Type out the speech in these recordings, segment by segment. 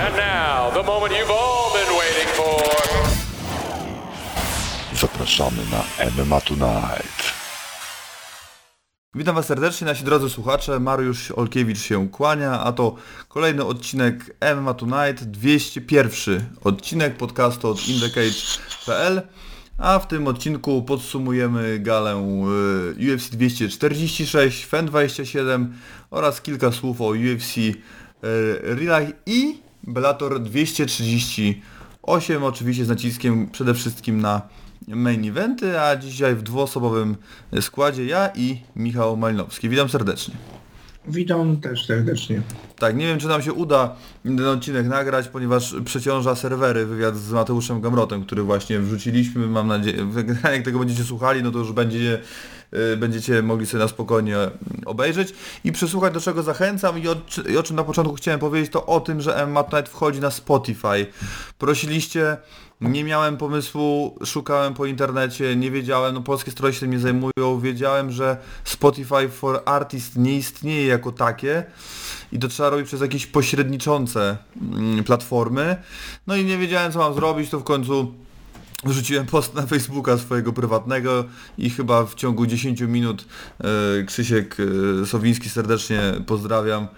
And now, the moment you've all been waiting for. Zapraszamy na MMA Tonight. Witam Was serdecznie, nasi drodzy słuchacze. Mariusz Olkiewicz się kłania, a to kolejny odcinek MMA Tonight, 201 odcinek podcastu od indecage.pl a w tym odcinku podsumujemy galę UFC 246, FEN 27 oraz kilka słów o UFC y, Life i Bellator 238, oczywiście z naciskiem przede wszystkim na main eventy, a dzisiaj w dwuosobowym składzie ja i Michał Malinowski. Witam serdecznie. Witam też serdecznie. Tak, nie wiem czy nam się uda ten odcinek nagrać, ponieważ przeciąża serwery wywiad z Mateuszem Gamrotem, który właśnie wrzuciliśmy. Mam nadzieję, jak tego będziecie słuchali, no to już będzie y, będziecie mogli sobie na spokojnie obejrzeć i przesłuchać, do czego zachęcam i o, i o czym na początku chciałem powiedzieć, to o tym, że MMA Tonight wchodzi na Spotify. Prosiliście, nie miałem pomysłu, szukałem po internecie, nie wiedziałem, no polskie strony się tym nie zajmują, wiedziałem, że Spotify for Artist nie istnieje jako takie i to trzeba robić przez jakieś pośredniczące mm, platformy. No i nie wiedziałem co mam zrobić, to w końcu Wrzuciłem post na Facebooka swojego prywatnego i chyba w ciągu 10 minut e, Krzysiek e, Sowiński serdecznie pozdrawiam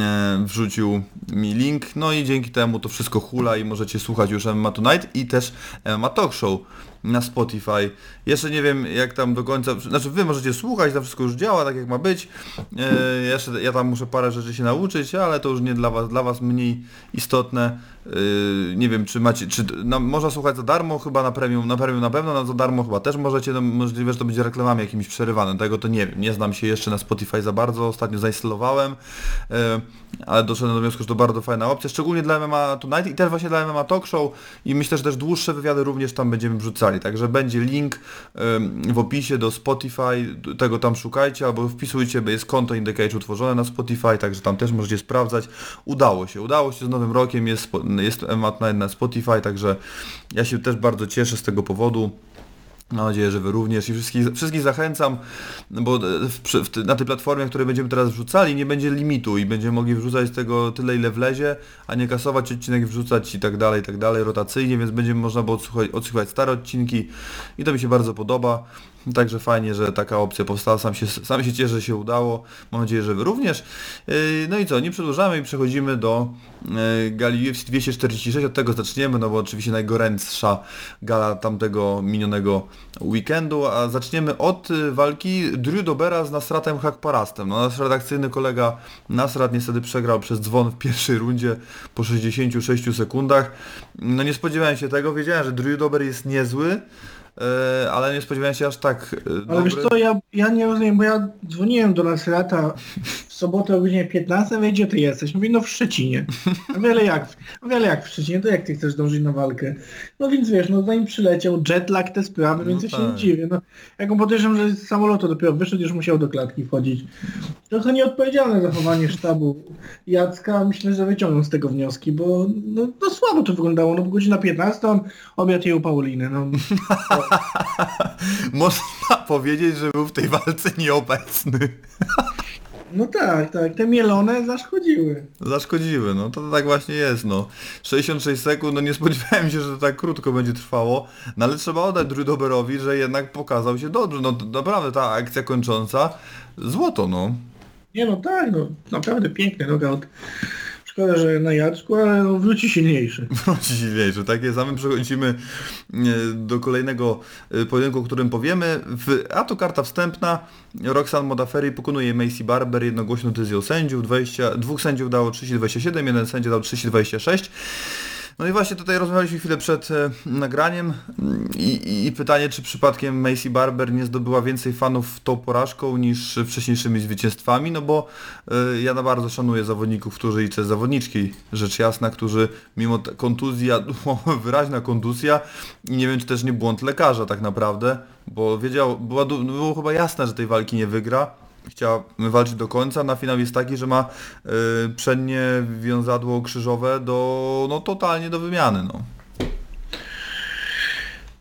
e, wrzucił mi link no i dzięki temu to wszystko hula i możecie słuchać już MMA Tonight i też MMA Talk Show na Spotify. Jeszcze nie wiem jak tam do końca, znaczy wy możecie słuchać, tam wszystko już działa tak jak ma być. Jeszcze ja tam muszę parę rzeczy się nauczyć, ale to już nie dla was, dla was mniej istotne. E, nie wiem czy macie, czy no, można słuchać za darmo, chyba na premium, na premium na pewno, na za darmo chyba też możecie, no, możliwe, że to będzie reklamami jakimiś przerywane, tego to nie wiem, nie znam się jeszcze na Spotify za bardzo, ostatnio zainstalowałem, e, ale doszedłem do wniosku, że to bardzo fajna opcja, szczególnie dla MMA Tonight i też właśnie dla MMA Talk Show i myślę, że też dłuższe wywiady również tam będziemy wrzucali, także będzie link w opisie do Spotify, tego tam szukajcie, albo wpisujcie, bo jest konto Indicate utworzone na Spotify, także tam też możecie sprawdzać. Udało się, udało się z nowym rokiem, jest, jest Tonight na Spotify, także ja się też bardzo cieszę z tego powodu. Mam nadzieję, że Wy również i wszystkich, wszystkich zachęcam, bo w, w, na tej platformie, której będziemy teraz wrzucali, nie będzie limitu i będziemy mogli wrzucać tego tyle, ile wlezie, a nie kasować odcinek, wrzucać i tak dalej, i tak dalej, rotacyjnie, więc będzie można było odsłuchać, odsłuchać stare odcinki i to mi się bardzo podoba. Także fajnie, że taka opcja powstała, sam się, sam się cieszę, że się udało, mam nadzieję, że Wy również. No i co, nie przedłużamy i przechodzimy do gali UFC 246, od tego zaczniemy, no bo oczywiście najgorętsza gala tamtego minionego weekendu, a zaczniemy od walki Drew Dobera z Nasratem Hakparastem. No nasz redakcyjny kolega Nasrat niestety przegrał przez dzwon w pierwszej rundzie po 66 sekundach. No nie spodziewałem się tego, wiedziałem, że Drew Dober jest niezły, Yy, ale nie spodziewałem się aż tak yy, Ale dobry. wiesz co, ja, ja nie rozumiem, bo ja dzwoniłem do w sobotę o godzinie 15, wie gdzie ty jesteś? Mówi, no w Szczecinie. A wiele jak, a wiele jak w Szczecinie, to jak ty chcesz dążyć na walkę? No więc wiesz, no zanim przyleciał, jetlag, te sprawy, No więc ja się tak. nie dziwię. No, jak on podejrzewam, że z samolotu dopiero wyszedł, już musiał do klatki wchodzić. Trochę nieodpowiedzialne zachowanie sztabu Jacka, myślę, że wyciągną z tego wnioski, bo no, no słabo to wyglądało, no bo godzina 15, on obiad jej u Pauliny, no. Można powiedzieć, że był w tej walce nieobecny. No tak, tak, te mielone zaszkodziły. Zaszkodziły, no to tak właśnie jest, no. 66 sekund, no nie spodziewałem się, że to tak krótko będzie trwało, no ale trzeba oddać Drew Doberowi, że jednak pokazał się dobrze, no naprawdę ta akcja kończąca, złoto, no. Nie no tak, no naprawdę piękny knockout. Szkoda, że na Jacku, ale no, wróci silniejszy. Wróci silniejszy, tak jest, przechodzimy e, do kolejnego e, pojedynku, o którym powiemy. W, a to karta wstępna, Roxanne Modafferi pokonuje Macy Barber jednogłośną decyzją sędziów, 20, dwóch sędziów dało 30-27, jeden sędzia dał 30-26. No i właśnie tutaj rozmawialiśmy chwilę przed e, nagraniem mm, i, i pytanie, czy przypadkiem Macy Barber nie zdobyła więcej fanów tą porażką niż wcześniejszymi zwycięstwami, no bo e, ja na bardzo szanuję zawodników, którzy i też zawodniczki, rzecz jasna, którzy mimo kontuzja, wyraźna kontuzja i nie wiem, czy też nie błąd lekarza tak naprawdę, bo wiedział, była, było chyba jasne, że tej walki nie wygra, chciała walczyć do końca. Na finał jest taki, że ma y, przednie wiązadło krzyżowe do, no totalnie do wymiany, no.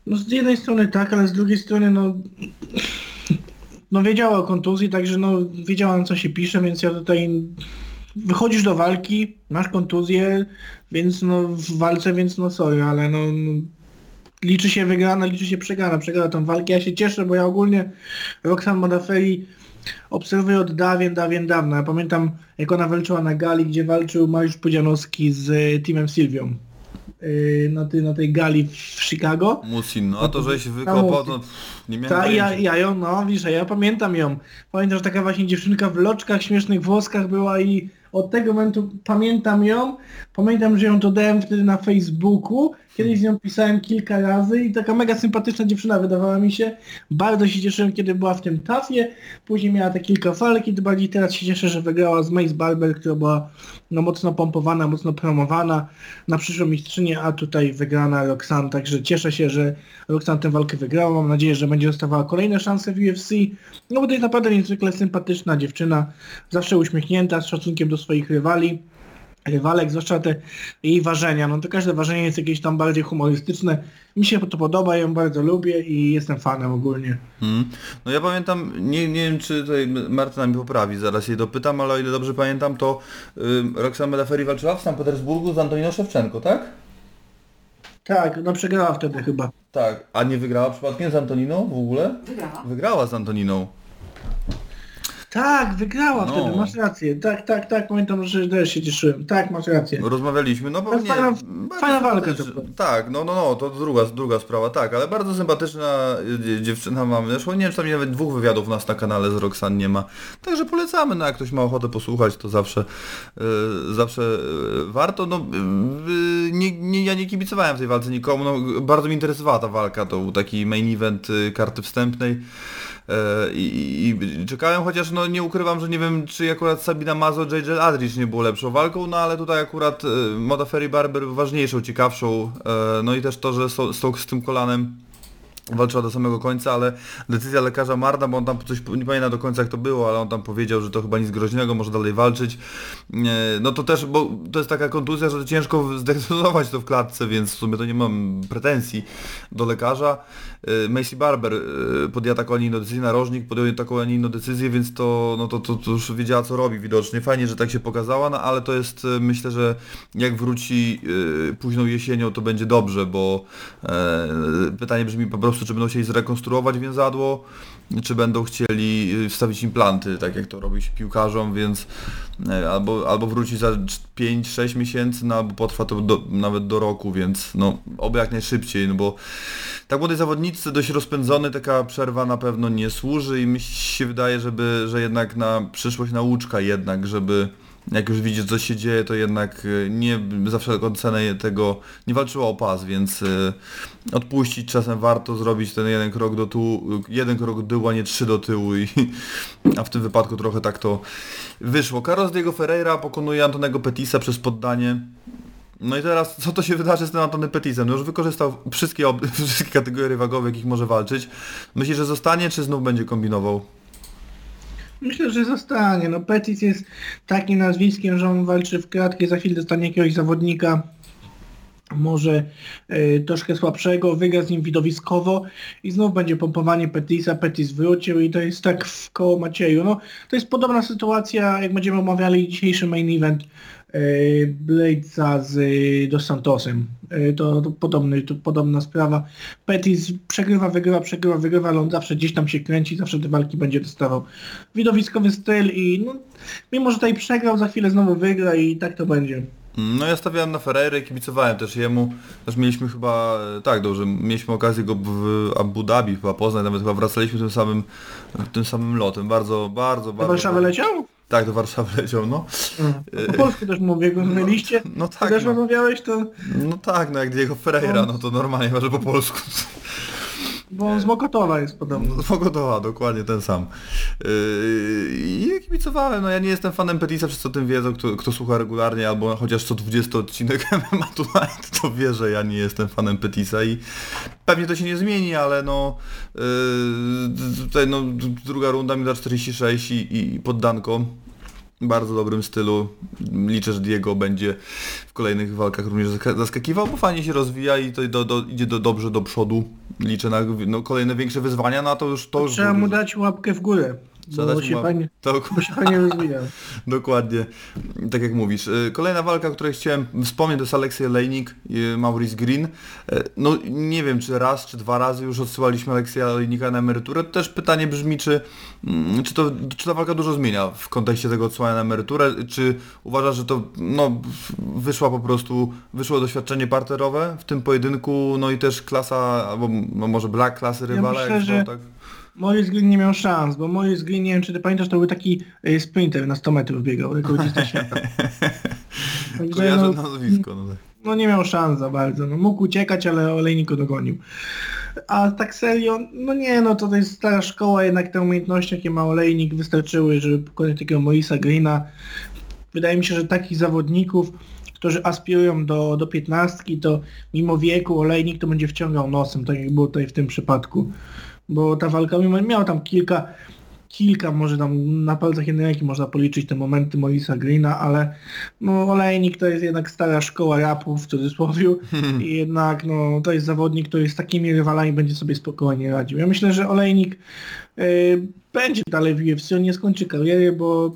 No z jednej strony tak, ale z drugiej strony no... No wiedziała o kontuzji, także no wiedziałam co się pisze, więc ja tutaj wychodzisz do walki, masz kontuzję, więc no w walce, więc no sorry, ale no, no liczy się wygrana, liczy się przegrana, przegrana tą walkę. Ja się cieszę, bo ja ogólnie Roxanne Modafferi obserwuję od dawien, dawien dawna. Ja pamiętam, jak ona walczyła na gali, gdzie walczył Mariusz Pudzianowski z y, Teamem Sylwią. Yy, na, tej, na tej gali w Chicago. Musin, no a to, że się wykopał, to pff, nie miałem Ta, ja, ja ją, no wiesz, ja pamiętam ją. Pamiętam, że taka właśnie dziewczynka w loczkach, śmiesznych włoskach była i od tego momentu pamiętam ją. Pamiętam, że ją dodałem wtedy na Facebooku. Kiedyś z nią pisałem kilka razy i taka mega sympatyczna dziewczyna wydawała mi się. Bardzo się cieszyłem, kiedy była w tym tafie. Później miała te kilka walk i bardziej teraz się cieszę, że wygrała z Mace Barber, która była no, mocno pompowana, mocno promowana na przyszłą mistrzynię, a tutaj wygrana Roxanne. Także cieszę się, że Roxanne tę walkę wygrała. Mam nadzieję, że będzie dostawała kolejne szanse w UFC. No bo to jest naprawdę niezwykle sympatyczna dziewczyna. Zawsze uśmiechnięta, z szacunkiem do swoich rywali. Rywalek, zwłaszcza te jej ważenia. No to każde ważenie jest jakieś tam bardziej humorystyczne. Mi się to podoba, ją bardzo lubię i jestem fanem ogólnie. Mm. No ja pamiętam, nie, nie wiem czy tutaj Martyna mi poprawi, zaraz jej dopytam, ale o ile dobrze pamiętam, to y, Roxanne Medaferi walczyła w St. Petersburgu z Antoniną Szewczenko, tak? Tak, no przegrała wtedy chyba. Tak. A nie wygrała przypadkiem z Antoniną w ogóle? Wygrała. Wygrała z Antoniną. Tak, wygrała No. wtedy, masz rację. Tak, tak, tak, pamiętam, że też się cieszyłem. Tak, masz rację. Rozmawialiśmy, no pewnie... fajna- bardzo fajna walka to była. Tak, no, no, no, to druga, druga sprawa, tak, ale bardzo sympatyczna y, dziewczyna mamy. Zresztą nie wiem, czy tam nawet dwóch wywiadów u nas na kanale z Roxanne nie ma. Także polecamy, no jak ktoś ma ochotę posłuchać, to zawsze, y, zawsze y, warto. No, y, nie, nie, ja nie kibicowałem w tej walce nikomu, no, bardzo mi interesowała ta walka, to był taki main event y, karty wstępnej. E, I, i czekałem, chociaż no nie ukrywam, że nie wiem czy akurat Sabina Mazo, JJ Adrich nie było lepszą walką, no ale tutaj akurat e, Moda Ferry Barber ważniejszą, ciekawszą, e, no i też to, że z, z tym kolanem walczyła do samego końca, ale decyzja lekarza Marda, bo on tam coś, nie pamiętam do końca jak to było, ale on tam powiedział, że to chyba nic groźnego, może dalej walczyć. No to też, bo to jest taka kontuzja, że ciężko zdecydować to w klatce, więc w sumie to nie mam pretensji do lekarza. E, Macy Barber e, podjęła taką, a nie inną decyzję, narożnik podjął taką, a nie inną decyzję, więc to, no to, to, to już wiedziała co robi widocznie. Fajnie, że tak się pokazała, no ale to jest, e, myślę, że jak wróci późną jesienią, to będzie dobrze, bo e, pytanie brzmi po prostu, czy będą chcieli zrekonstruować więzadło, czy będą chcieli y, wstawić implanty, tak jak to robi się piłkarzom, więc e, albo, albo wróci za 5-6 miesięcy, no albo potrwa to do, nawet do roku, więc no oby jak najszybciej, no bo tak młodej zawodnicy, dość rozpędzony, taka przerwa na pewno nie służy i mi się wydaje, żeby, że jednak na przyszłość nauczka jednak, żeby jak już widzi co się dzieje, to jednak y, nie za wszelką cenę tego nie walczyła o pas, więc y, odpuścić czasem warto zrobić ten jeden krok do tyłu, jeden krok do tyłu, a nie trzy do tyłu i a w tym wypadku trochę tak to wyszło. Carlos Diego Ferreira pokonuje Antonego Petisa przez poddanie. No i teraz co to się wydarzy z tym Antonem Petisem? No już wykorzystał wszystkie, wszystkie kategorie wagowe, jakich może walczyć. Myślisz, że zostanie, czy znów będzie kombinował? Myślę, że zostanie. No Petit jest takim nazwiskiem, że on walczy w kratkę, za chwilę dostanie jakiegoś zawodnika może e, troszkę słabszego, wygra z nim widowiskowo i znów będzie pompowanie Petisa, Petis wrócił i to jest tak w koło Macieju. No, to jest podobna sytuacja, jak będziemy omawiali dzisiejszy main event Bladesa z e, Dos Santosem. E, to, to, podobny, to podobna sprawa. Petis przegrywa, wygrywa, przegrywa, wygrywa, ale on zawsze gdzieś tam się kręci, zawsze te walki będzie dostawał. Widowiskowy styl i no, mimo, że tutaj przegrał, za chwilę znowu wygra i tak to będzie. No ja stawiałem na Ferreira, kibicowałem też jemu. Też mieliśmy chyba, tak dobrze, mieliśmy okazję go w Abu Dhabi chyba poznać, nawet chyba wracaliśmy tym samym, tym samym lotem. Bardzo, bardzo, bardzo. Warszawy leciał? Tak, do Warszawy leciał, no. Po polsku też mówię, go mieliście. No Ty tak, też no. rozmawiałeś, to... No tak, no jak Diego Ferreira, no to normalnie chyba, że po polsku. Bo on z Mokotowa jest podobno. Pogodowa, dokładnie ten sam. Yy, I ja kibicowałem, no ja nie jestem fanem Petisa, wszyscy o tym wiedzą, kto, kto słucha regularnie, albo chociaż co 20 odcinek MMA Tonight, to wie, że ja nie jestem fanem Petisa i pewnie to się nie zmieni, ale no yy, tutaj no druga runda mi da 46 i, i, i poddanko. Bardzo dobrym stylu. Liczę, że Diego będzie w kolejnych walkach również zaska- zaskakiwał, bo fajnie się rozwija i to do, do, idzie do, dobrze do przodu. Liczę na no, kolejne większe wyzwania, no a to już to już Trzeba mu dać łapkę w górę. Trzeba bo dać się mu- fajnie, To, się fajnie rozwija. Dokładnie, tak jak mówisz. Y, Kolejna walka, o której chciałem wspomnieć, to jest Aleksiej Olejnik i Maurice Green. Y, No nie wiem, czy raz, czy dwa razy już odsyłaliśmy Aleksija Olejnika na emeryturę. Też pytanie brzmi, czy, mm, czy, to, czy ta walka dużo zmienia w kontekście tego odsyłania na emeryturę, czy uważasz, że to no, wyszła po prostu, wyszło doświadczenie parterowe w tym pojedynku, no i też klasa, albo no, może brak klasy rywala, myślę, jak zwał, tak? Maurice Green nie miał szans, bo Maurice Green, nie wiem czy ty pamiętasz, to był taki e, sprinter na 100 metrów biegał, rekordzista świata. Także Kojarzę no, nazwisko. No tak. no nie miał szans za bardzo. No, mógł uciekać, ale olejnik go dogonił. A tak serio, no nie, no to jest stara szkoła, jednak te umiejętności, jakie ma olejnik, wystarczyły, żeby pokonać takiego Maurice'a Greena. Wydaje mi się, że takich zawodników, którzy aspirują do, do 15, to mimo wieku olejnik to będzie wciągał nosem, tak jak było tutaj w tym przypadku. Bo ta walka miała tam kilka, kilka, może tam na palcach jednej ręki można policzyć te momenty Maurice'a Greena, ale no olejnik to jest jednak stara szkoła rapu w cudzysłowie i jednak no to jest zawodnik, który z takimi rywalami będzie sobie spokojnie radził. Ja myślę, że olejnik y, będzie dalej w UFC, on nie skończy kariery, bo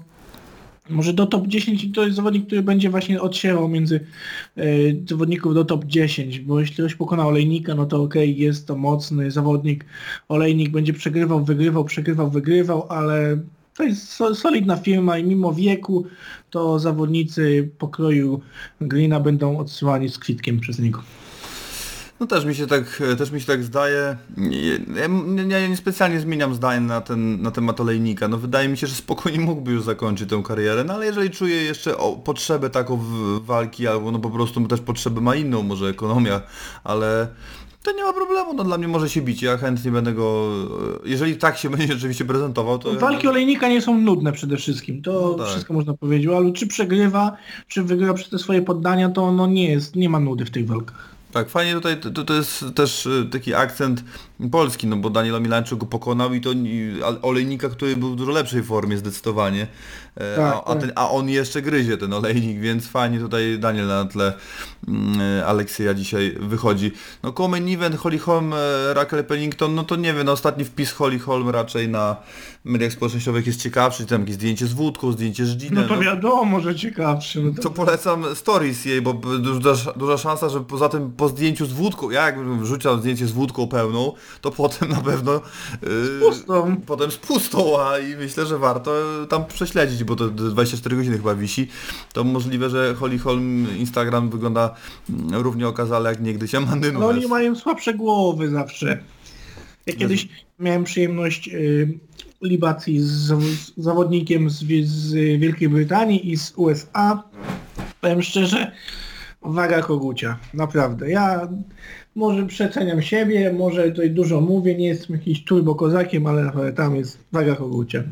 może do top 10 to jest zawodnik, który będzie właśnie odsierał między y, zawodników do top 10, bo jeśli ktoś pokona Olejnika, no to okej, jest to mocny zawodnik. Olejnik będzie przegrywał, wygrywał, przegrywał, wygrywał, ale to jest so, solidna firma i mimo wieku to zawodnicy pokroju Greena będą odsyłani z kwitkiem przez niego. No też mi się tak, też mi się tak zdaje. Ja, ja nie specjalnie zmieniam zdań na, ten, na temat olejnika. No wydaje mi się, że spokojnie mógłby już zakończyć tę karierę, no ale jeżeli czuje jeszcze o, potrzebę taką w, walki, albo no po prostu też potrzebę ma inną, może ekonomia, ale to nie ma problemu, no dla mnie może się bić. Ja chętnie będę go, jeżeli tak się będzie rzeczywiście prezentował, to... Walki olejnika nie są nudne przede wszystkim, to No tak. wszystko można powiedzieć, ale czy przegrywa, czy wygrywa przez te swoje poddania, to no nie jest, nie ma nudy w tych walkach. Tak, fajnie tutaj, to, to jest też y, taki akcent polski, no bo Daniel Milańczuk go pokonał i to olejnika, który był w dużo lepszej formie zdecydowanie, E, Tak, a, a, tak. ten, a on jeszcze gryzie ten olejnik, więc fajnie tutaj Daniel na tle mm, e, Aleksieja dzisiaj wychodzi. No Common Event, Holly Holm, e, Raquel Pennington, no to nie wiem, no ostatni wpis Holly Holm raczej na mediach społecznościowych jest ciekawszy, tam jakieś zdjęcie z wódką, zdjęcie z No Ginem, to wiadomo, że ciekawszy. No to... to polecam stories jej, bo duża, duża szansa, że poza tym po zdjęciu z wódką, ja jakbym wrzucał zdjęcie z wódką pełną, to potem na pewno yy, pustą. potem z pustą, a i myślę, że warto tam prześledzić, bo to 24 godziny chyba wisi. To możliwe, że Holly Holm Instagram wygląda mm, równie okazale jak niegdyś Amandy Ale oni mają słabsze głowy zawsze. Ja kiedyś miałem przyjemność y, libacji z, z zawodnikiem z, z Wielkiej Brytanii i z USA. Powiem szczerze, waga kogucia. Naprawdę. Ja może przeceniam siebie, może tutaj dużo mówię, nie jestem jakimś turbo kozakiem, ale tam jest waga kogucia.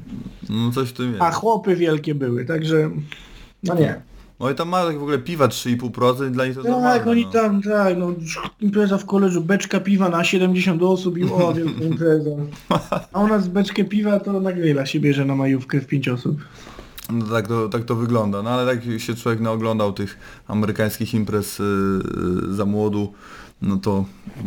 No coś w tym jest. A chłopy wielkie były, także no nie. No i tam ma tak w ogóle piwa 3,5% i dla nich to Tak, normalne. oni no. tam, tak, no impreza w koleżu, beczka piwa na 70 osób i o, wielka impreza. A u nas beczkę piwa to na grilla się bierze na majówkę w 5 osób. No tak to, tak to wygląda, no ale tak się człowiek naoglądał tych amerykańskich imprez yy, za młodu, no to,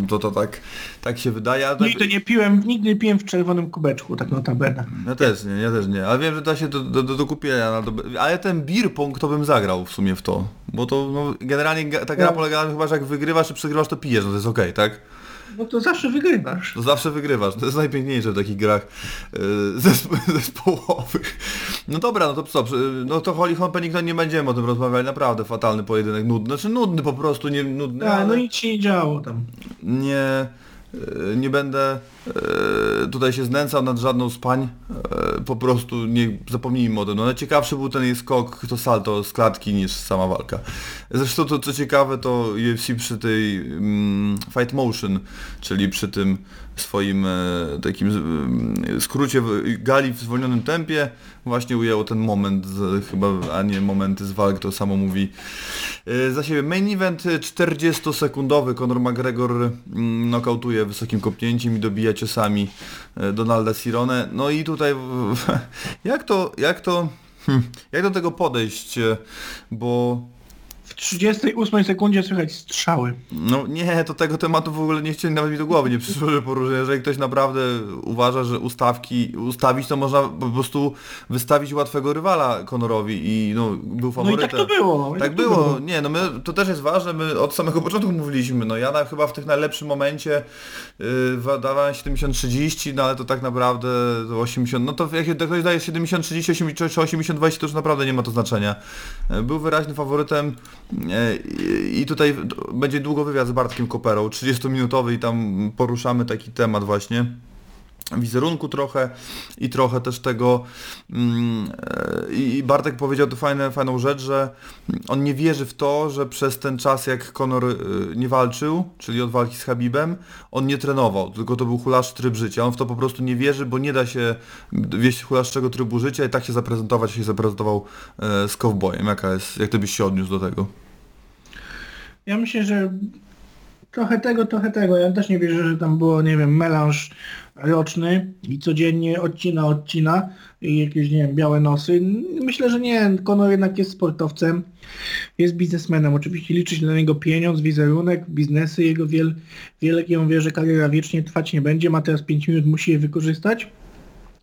to, to tak, tak się wydaje, ale tak, Nigdy nie piłem, nigdy nie piłem w czerwonym kubeczku, tak notabene. ja też nie, ja też nie, ale wiem, że da się do, do, do, do kupienia, no to, ale ten beer pong to bym zagrał w sumie w to, bo to no, generalnie ta gra Ja- polega na tym chyba, że jak wygrywasz czy przegrywasz to pijesz, no to jest okej, tak? No to zawsze wygrywasz. To zawsze wygrywasz. To jest najpiękniejsze w takich grach yy, zespo- zespołowych. No dobra, no to co, no to Holly Holm Pennington nie będziemy o tym rozmawiali, naprawdę fatalny pojedynek, nudny, znaczy nudny po prostu, nie nudny, Tak, ale no nic się nie działo tam. nie, yy, nie będę tutaj się znęcał nad żadną z pań, yy, po prostu nie zapomnijmy o tym. No najciekawszy był ten jej skok, to salto z klatki niż sama walka. Zresztą to co ciekawe to UFC przy tej mm, Fight Motion, czyli przy tym swoim e, takim e, skrócie gali w zwolnionym tempie właśnie ujęło ten moment z, chyba, a nie momenty z walk, to samo mówi e, za siebie. Main event e, 40-sekundowy, Conor McGregor mm, nokautuje wysokim kopnięciem i dobija ciosami e, Donalda Cirone. No i tutaj jak to, jak to, jak do tego podejść, e, bo 38 sekundzie słychać strzały. No nie, to tego tematu w ogóle nie chcieli nawet mi do głowy, nie przyszło, że poruszę. Jeżeli ktoś naprawdę uważa, że ustawki, ustawić to można po prostu wystawić łatwego rywala Conorowi i no, był No i faworytem. tak to było. i Tak to było, nie, no my, to też jest ważne, my od samego początku mówiliśmy, no ja na, chyba w tych najlepszym momencie yy, dawałem 70-30, no ale to tak naprawdę to 80, no to jak ktoś daje 70-30 80 czy 80-20 to już naprawdę nie ma to znaczenia. Yy, Był wyraźnym faworytem i tutaj będzie długo wywiad z Bartkiem Koperą, 30-minutowy i tam poruszamy taki temat właśnie wizerunku trochę i trochę też tego mm, e, i Bartek powiedział tu fajne, fajną rzecz, że on nie wierzy w to, że przez ten czas jak Conor y, nie walczył, czyli od walki z Habibem, on nie trenował, tylko to był hulaszczy tryb życia. On w to po prostu nie wierzy, bo nie da się wieść hulaszczego trybu życia i tak się zaprezentować, jak się zaprezentował e, z Cowboyem. Jaka jest, jak ty byś się odniósł do tego? Ja myślę, że trochę tego, trochę tego. Ja też nie wierzę, że tam było, nie wiem, melanż roczny i codziennie odcina, odcina i jakieś, nie wiem, białe nosy. Myślę, że nie. Conor jednak jest sportowcem, jest biznesmenem. Oczywiście liczy się dla niego pieniądz, wizerunek, biznesy. Jego wiel, wielkie, on wie, że kariera wiecznie trwać nie będzie. Ma teraz 5 minut, musi je wykorzystać.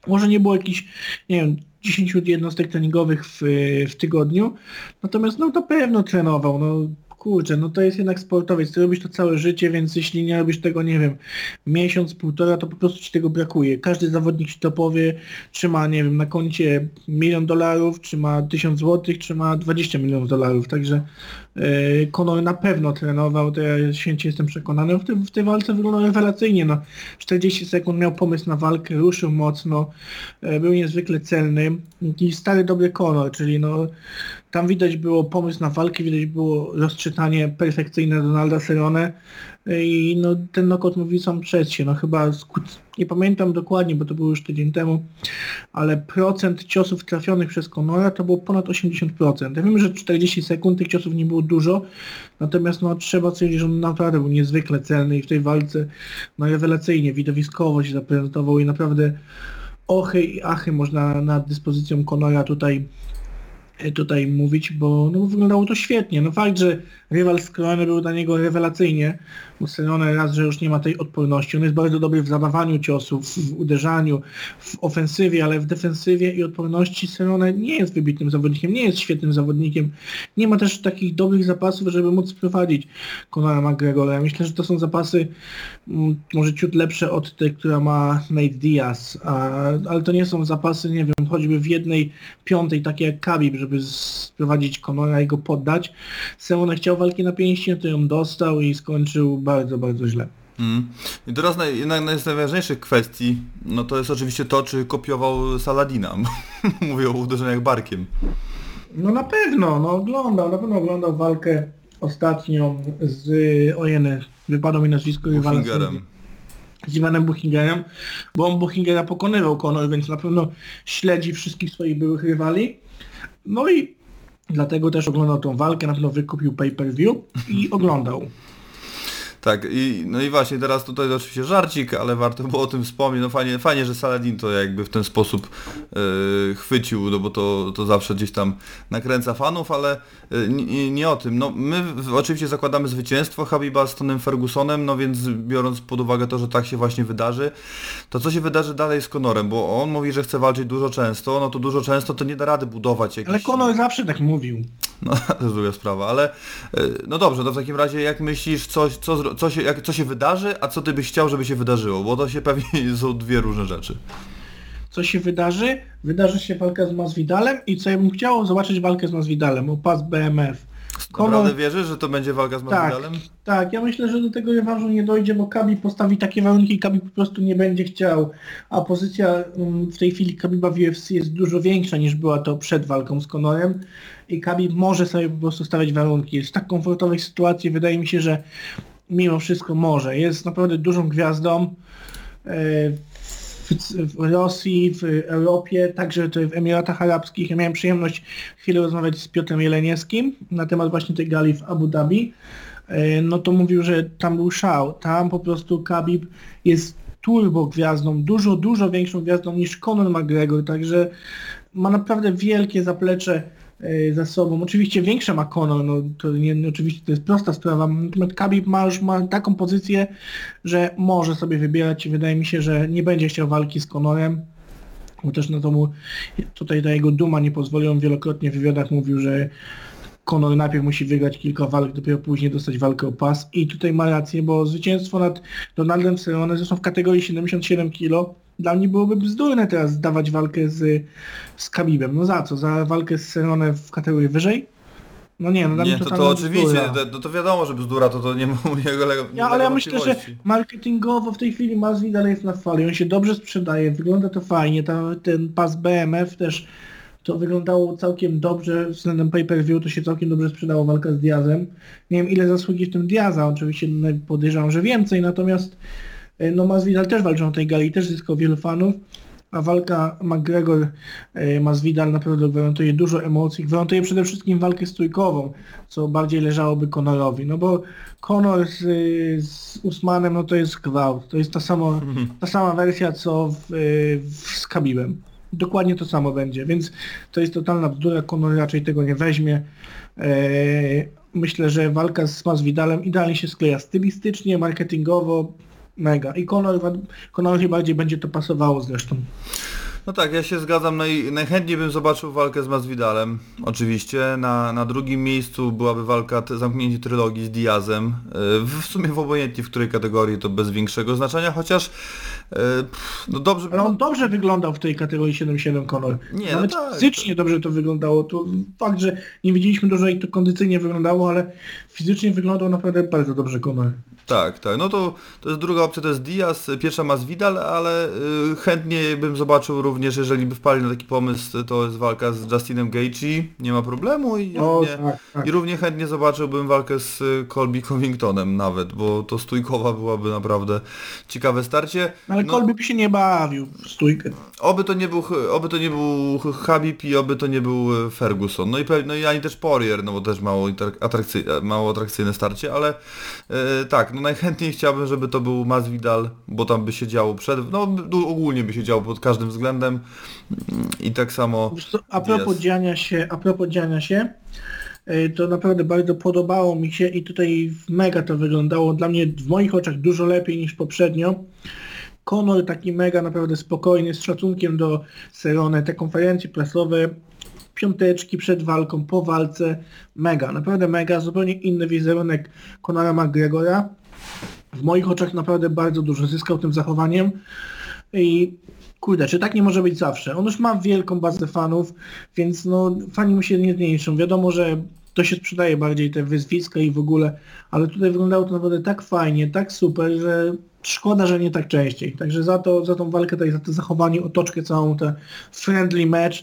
Może nie było jakichś, nie wiem, 10 jednostek treningowych w, w tygodniu, natomiast no to pewno trenował, no kurczę, no to jest jednak sportowiec, ty robisz to całe życie, więc jeśli nie robisz tego, nie wiem, miesiąc, półtora, to po prostu ci tego brakuje. Każdy zawodnik ci to powie, czy ma, nie wiem, na koncie milion dolarów, czy ma tysiąc złotych, czy ma 20 milionów dolarów, także Conor na pewno trenował, to ja święcie jestem przekonany, w, tej- w tej walce wyglądał rewelacyjnie, no. 40 sekund miał pomysł na walkę, ruszył mocno, e, był niezwykle celny, i stary dobry Conor, czyli no tam widać było pomysł na walkę, widać było rozczytanie perfekcyjne Donalda Cerrone i no ten knockout sam przez się, no chyba nie pamiętam dokładnie, bo to było już tydzień temu, ale procent ciosów trafionych przez Conora to było ponad 80%. Ja wiem, że 40 sekund tych ciosów nie było dużo, natomiast no trzeba stwierdzić, że on naprawdę był niezwykle celny i w tej walce no rewelacyjnie, widowiskowo się zaprezentował i naprawdę ochy i achy można nad dyspozycją Conora tutaj e, tutaj mówić, bo no, wyglądało to świetnie. No fakt, że rywal z był dla niego rewelacyjnie, Cerrone raz, że już nie ma tej odporności. On jest bardzo dobry w zadawaniu ciosów, w uderzaniu, w ofensywie, ale w defensywie i odporności Cerrone nie jest wybitnym zawodnikiem, nie jest świetnym zawodnikiem. Nie ma też takich dobrych zapasów, żeby móc prowadzić Conora McGregora. Ja myślę, że to są zapasy mm, może ciut lepsze od tych, która ma Nate Diaz, a, ale to nie są zapasy, nie wiem, choćby w jednej piątej, takie jak Khabib, żeby sprowadzić Conora i go poddać. Cerrone chciał walki na pięści, no to ją dostał i skończył bardzo, bardzo źle. Mm. I teraz naj, jedna z najważniejszych kwestii, no to jest oczywiście to, czy kopiował Saladina. Mówię o uderzeniach barkiem. No na pewno, no oglądał, na pewno oglądał walkę ostatnią z, ojeny, wypadło mi nazwisko. Buchingerem. z Iwanem Buchingerem, bo on Buchingera pokonywał Conor, więc na pewno śledzi wszystkich swoich byłych rywali. No i dlatego też oglądał tą walkę, na pewno wykupił pay-per-view i oglądał. Tak, i, no i właśnie teraz tutaj oczywiście żarcik, ale warto było o tym wspomnieć. No fajnie, fajnie że Saladin to jakby w ten sposób e, chwycił, no bo to, to zawsze gdzieś tam nakręca fanów, ale e, nie, o tym. No my oczywiście zakładamy zwycięstwo Habiba z Tonem Fergusonem, no więc biorąc pod uwagę to, że tak się właśnie wydarzy, to co się wydarzy dalej z Conorem, bo on mówi, że chce walczyć dużo często, no to dużo często to nie da rady budować jakichś... Ale Conor zawsze tak mówił. No, to jest druga sprawa, ale e, no dobrze, to w takim razie jak myślisz, co, co, co, się, jak, co się wydarzy, a co ty byś chciał, żeby się wydarzyło, bo to się pewnie są dwie różne rzeczy. Co się wydarzy? Wydarzy się walka z Masvidalem i co ja bym chciał? Zobaczyć walkę z Masvidalem o pas BMF. Naprawdę wierzysz, że to będzie walka z Tak, Masvidalem? tak, ja myślę, że do tego rewanżu nie dojdzie, bo Kabi postawi takie warunki i Kabi po prostu nie będzie chciał, a pozycja mm, w tej chwili Kabiba w UFC jest dużo większa niż była to przed walką z Conorem i Kabi może sobie po prostu stawiać warunki. Jest w tak komfortowej sytuacji, wydaje mi się, że mimo wszystko może. Jest naprawdę dużą gwiazdą e, w, Rosji, w Europie, także tutaj w Emiratach Arabskich. Ja miałem przyjemność chwilę rozmawiać z Piotrem Jeleniewskim na temat właśnie tej gali w Abu Dhabi. E, No to mówił, że tam był szał. Tam po prostu Khabib jest turbo gwiazdą, dużo, dużo większą gwiazdą niż Conor McGregor, także ma naprawdę wielkie zaplecze za sobą. Oczywiście większe ma Conor, no to nie, nie, oczywiście to jest prosta sprawa. Natomiast Khabib ma już ma taką pozycję, że może sobie wybierać i wydaje mi się, że nie będzie chciał walki z Conorem. Bo też na to mu tutaj ta jego duma nie pozwoli. On wielokrotnie w wywiadach mówił, że Conor najpierw musi wygrać kilka walk, dopiero później dostać walkę o pas. I tutaj ma rację, bo zwycięstwo nad Donaldem Cerrone, zresztą w kategorii 77 kg, dla mnie byłoby bzdurne teraz dawać walkę z, z Khabibem. No za co? Za walkę z Cerrone w kategorii wyżej? No nie, no dla Nie, mnie to, to totalna oczywiście, to, no to wiadomo, że bzdura, to, to nie ma u niego le- Ja, ale ja myślę, że marketingowo w tej chwili Masvidal jest na fali, on się dobrze sprzedaje, wygląda to fajnie, ta, ten pas BMF też to wyglądało całkiem dobrze względem pay-per-view, to się całkiem dobrze sprzedało walka z Diazem. Nie wiem ile zasługi w tym Diaza, oczywiście no, podejrzewam, że więcej, natomiast no Masvidal też walczył na tej gali, też zyskał wielu fanów, a walka McGregor e, Masvidal naprawdę gwarantuje dużo emocji, gwarantuje przede wszystkim walkę stójkową, co bardziej leżałoby Conorowi, no bo Conor z, z Usmanem no to jest gwałt, to jest ta, samo, ta sama wersja co w, w, z Khabibem. Dokładnie to samo będzie, więc to jest totalna bzdura, Conor raczej tego nie weźmie. Myślę, że walka z Masvidalem idealnie się skleja stylistycznie, marketingowo, mega. I Conor, Conor bardziej będzie to pasowało zresztą. No tak, ja się zgadzam, naj, najchętniej bym zobaczył walkę z Masvidalem, oczywiście. Na, na drugim miejscu byłaby walka, zamknięcie trylogii z Diazem. E, W, sumie w obojętnie w której kategorii to bez większego znaczenia, chociaż no dobrze Ale on dobrze wyglądał w tej kategorii 7-7 Conor. Nie, no Nawet tak. fizycznie dobrze to wyglądało. To fakt, że nie widzieliśmy dużo jak to kondycyjnie wyglądało, ale fizycznie wyglądał naprawdę bardzo dobrze Conor. Tak, tak. No to, to jest druga opcja, to jest Diaz, pierwsza Masvidal, ale y, chętnie bym zobaczył również, jeżeli by wpali na taki pomysł, to jest walka z Justinem Gaethje, nie ma problemu i, O, równie, tak, tak. i równie chętnie zobaczyłbym walkę z Colby Covingtonem nawet, bo to stójkowa byłaby naprawdę ciekawe starcie. Ale No, Colby by się nie bawił w stójkę. Oby to nie był, oby to nie był Habib i oby to nie był y, Ferguson. No i, no i ani też Poirier, no bo też mało, inter- atrakcyjne, mało atrakcyjne starcie, ale e, tak, no najchętniej chciałbym, żeby to był Masvidal, bo tam by się działo przed, no ogólnie by się działo pod każdym względem Mm, i tak samo co, A propos dziania się, a propos dziania się, y, to naprawdę bardzo podobało mi się i tutaj mega to wyglądało dla mnie w moich oczach dużo lepiej niż poprzednio. Conor taki mega naprawdę spokojny, z szacunkiem do Cerrone, te konferencje prasowe, piąteczki przed walką, po walce, mega, naprawdę mega, zupełnie inny wizerunek Conora McGregora. W moich oczach naprawdę bardzo dużo zyskał tym zachowaniem i kurde, czy tak nie może być zawsze? On już ma wielką bazę fanów, więc no fani mu się nie zmniejszą. Wiadomo, że to się sprzedaje bardziej te wyzwiska i w ogóle, ale tutaj wyglądało to naprawdę tak fajnie, tak super, że szkoda, że nie tak częściej. Także za to, za tą walkę, tutaj, za to zachowanie, otoczkę całą, te friendly match,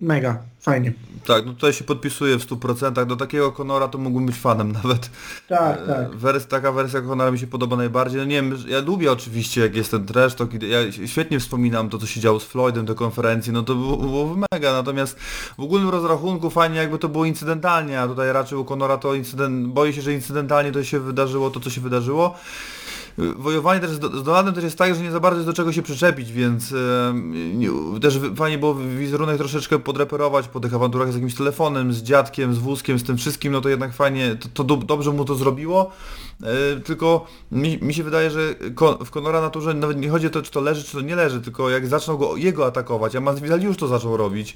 mega, fajnie. tak, no tutaj się podpisuję w 100%, do takiego Conora to mógłbym być fanem nawet. Tak, tak. Wers, taka wersja Conora mi się podoba najbardziej. No nie wiem, ja lubię oczywiście jak jest ten trash, to kiedy, ja świetnie wspominam to co się działo z Floydem, te konferencje, no to było, było mega, natomiast w ogólnym rozrachunku fajnie jakby to było incydentalnie, a tutaj raczej u Conora to incydent, boję się, że incydentalnie to się wydarzyło, to co się wydarzyło. Wojowanie też z, z Donaldem też jest tak, że nie za bardzo jest do czego się przyczepić, więc nie, też fajnie było wizerunek troszeczkę podreperować po tych awanturach z jakimś telefonem, z dziadkiem, z wózkiem, z tym wszystkim, no to jednak fajnie, to, to do, dobrze mu to zrobiło. E, tylko mi, mi się wydaje, że w Conora naturze nawet nie chodzi o to, czy to leży, czy to nie leży, tylko jak zaczną go jego atakować, a Masvidal już to zaczął robić.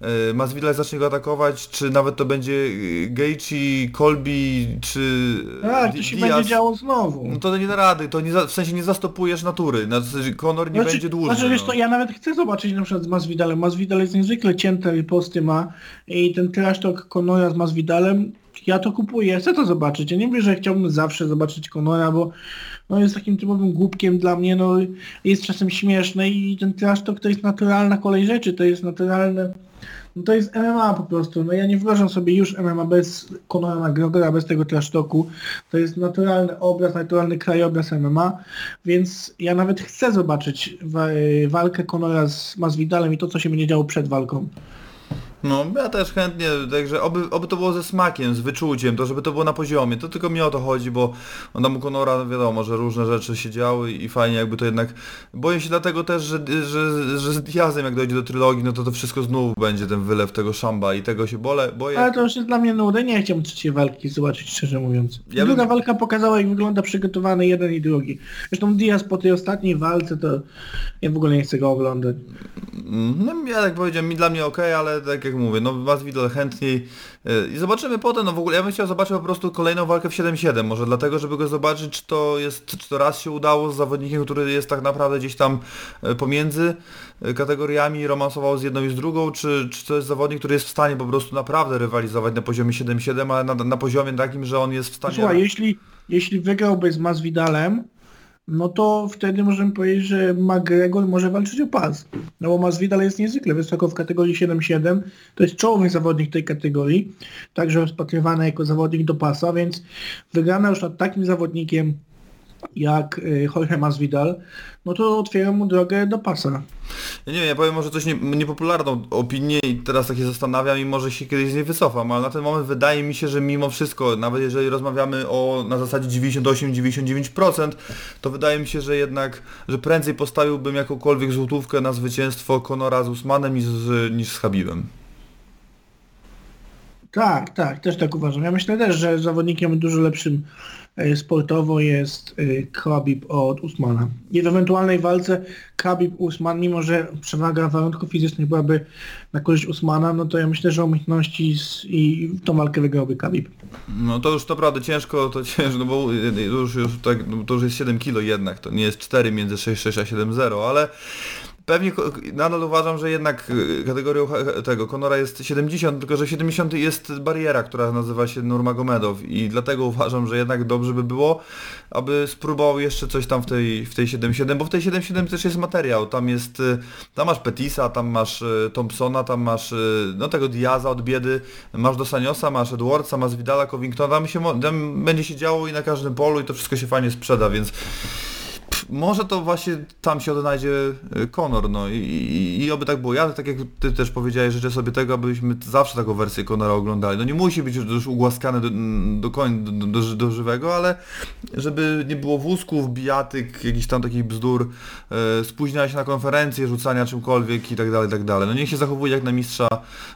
E, Masvidal zacznie go atakować, czy nawet to będzie e, Gaethje, Colby, czy Tak, to się Diaz. będzie działo znowu. No to nie da rady, to nie za, w sensie nie zastopujesz natury, na, Conor nie będzie dłuższy. Znaczy, wiesz no. co, ja nawet chcę zobaczyć na przykład z Masvidalem. Masvidal jest niezwykle cięte riposty ma i ten trash talk Conora z Masvidalem, ja to kupuję, chcę to zobaczyć. Ja nie mówię, że chciałbym zawsze zobaczyć Conora, bo no, jest takim typowym głupkiem dla mnie, no jest czasem śmieszny i ten trash talk to jest naturalna kolej rzeczy, to jest naturalne no to jest MMA po prostu. No ja nie wyobrażam sobie już MMA bez Conora McGregora, bez tego trash talku. To jest naturalny obraz, naturalny krajobraz MMA, więc ja nawet chcę zobaczyć wa walkę Conora z Masvidalem i to, co się będzie działo przed walką. No, ja też chętnie, także oby, oby to było ze smakiem, z wyczuciem, to żeby to było na poziomie, to tylko mi o to chodzi, bo tam u Conora wiadomo, że różne rzeczy się działy i fajnie jakby to jednak, boję się dlatego też, że, że, że z Diazem jak dojdzie do trylogii, no to to wszystko znów będzie ten wylew tego szamba i tego się bole, boję. Ale to już jest dla mnie nuda, nie chciałbym trzeciej walki zobaczyć, szczerze mówiąc. Ja Druga bym- walka pokazała, jak wygląda przygotowany jeden i drugi. Zresztą Diaz po tej ostatniej walce, to ja w ogóle nie chcę go oglądać. No ja tak powiedziałem, mi dla mnie ok, ale tak jak mówię, no Masvidal chętniej yy, i zobaczymy potem, no w ogóle ja bym chciał zobaczyć po prostu kolejną walkę w 7-7, może dlatego, żeby go zobaczyć, czy to jest, czy to raz się udało z zawodnikiem, który jest tak naprawdę gdzieś tam yy, pomiędzy yy, kategoriami, romansował z jedną i z drugą, czy, czy to jest zawodnik, który jest w stanie po prostu naprawdę rywalizować na poziomie 7-7, ale na, na poziomie takim, że on jest w stanie... Słuchaj, jeśli, jeśli wygrałby z Masvidalem, no to wtedy możemy powiedzieć, że McGregor może walczyć o pas. No bo Masvidal jest niezwykle wysoko w kategorii 7-7. To jest czołowy zawodnik tej kategorii, także rozpatrywany jako zawodnik do pasa, więc wygrana już nad takim zawodnikiem jak y, Jorge Masvidal, no to otwiera mu drogę do pasa. Ja nie wiem, ja powiem może coś nie, niepopularną opinię i teraz tak się zastanawiam i może się kiedyś z niej wycofam, ale na ten moment wydaje mi się, że mimo wszystko, nawet jeżeli rozmawiamy o na zasadzie 98-99%, to wydaje mi się, że jednak, że prędzej postawiłbym jakąkolwiek złotówkę na zwycięstwo Conora z Usmanem niż z, niż z Habibem. Tak, tak, też tak uważam. Ja myślę też, że zawodnikiem dużo lepszym sportowo jest e, Khabib od Usmana. I w ewentualnej walce Khabib-Usman, mimo że przewaga warunków fizycznych byłaby na korzyść Usmana, no to ja myślę, że umiejętności z, i tą walkę wygrałby Khabib. No to już naprawdę ciężko, to ciężko, no bo już, już tak, no to już jest 7 kilo jednak, to nie jest 4 między 6,6 a 7,0, ale pewnie nadal uważam, że jednak y, kategorią tego Conora jest 70, tylko że 70 jest bariera, która nazywa się Nurmagomedow i dlatego uważam, że jednak dobrze by było, aby spróbował jeszcze coś tam w tej, w tej 7.7, bo w tej 7.7 też jest materiał, tam jest, y, tam masz Petisa, tam masz y, Thompsona, tam masz no tego Diaza od biedy, masz Dosaniosa, masz Edwardsa, masz Vidala, Covingtona, tam, się, tam będzie się działo i na każdym polu i to wszystko się fajnie sprzeda, więc może to właśnie tam się odnajdzie y, Conor, no i, i, i oby tak było. Ja, tak jak ty też powiedziałeś, życzę sobie tego, abyśmy zawsze taką wersję Conora oglądali. No nie musi być już ugłaskany do, do koń, do, do, do żywego, ale żeby nie było wózków, bijatyk, jakichś tam takich bzdur, e, spóźniania się na konferencję, rzucania czymkolwiek i tak dalej, tak dalej. No niech się zachowuje jak na mistrza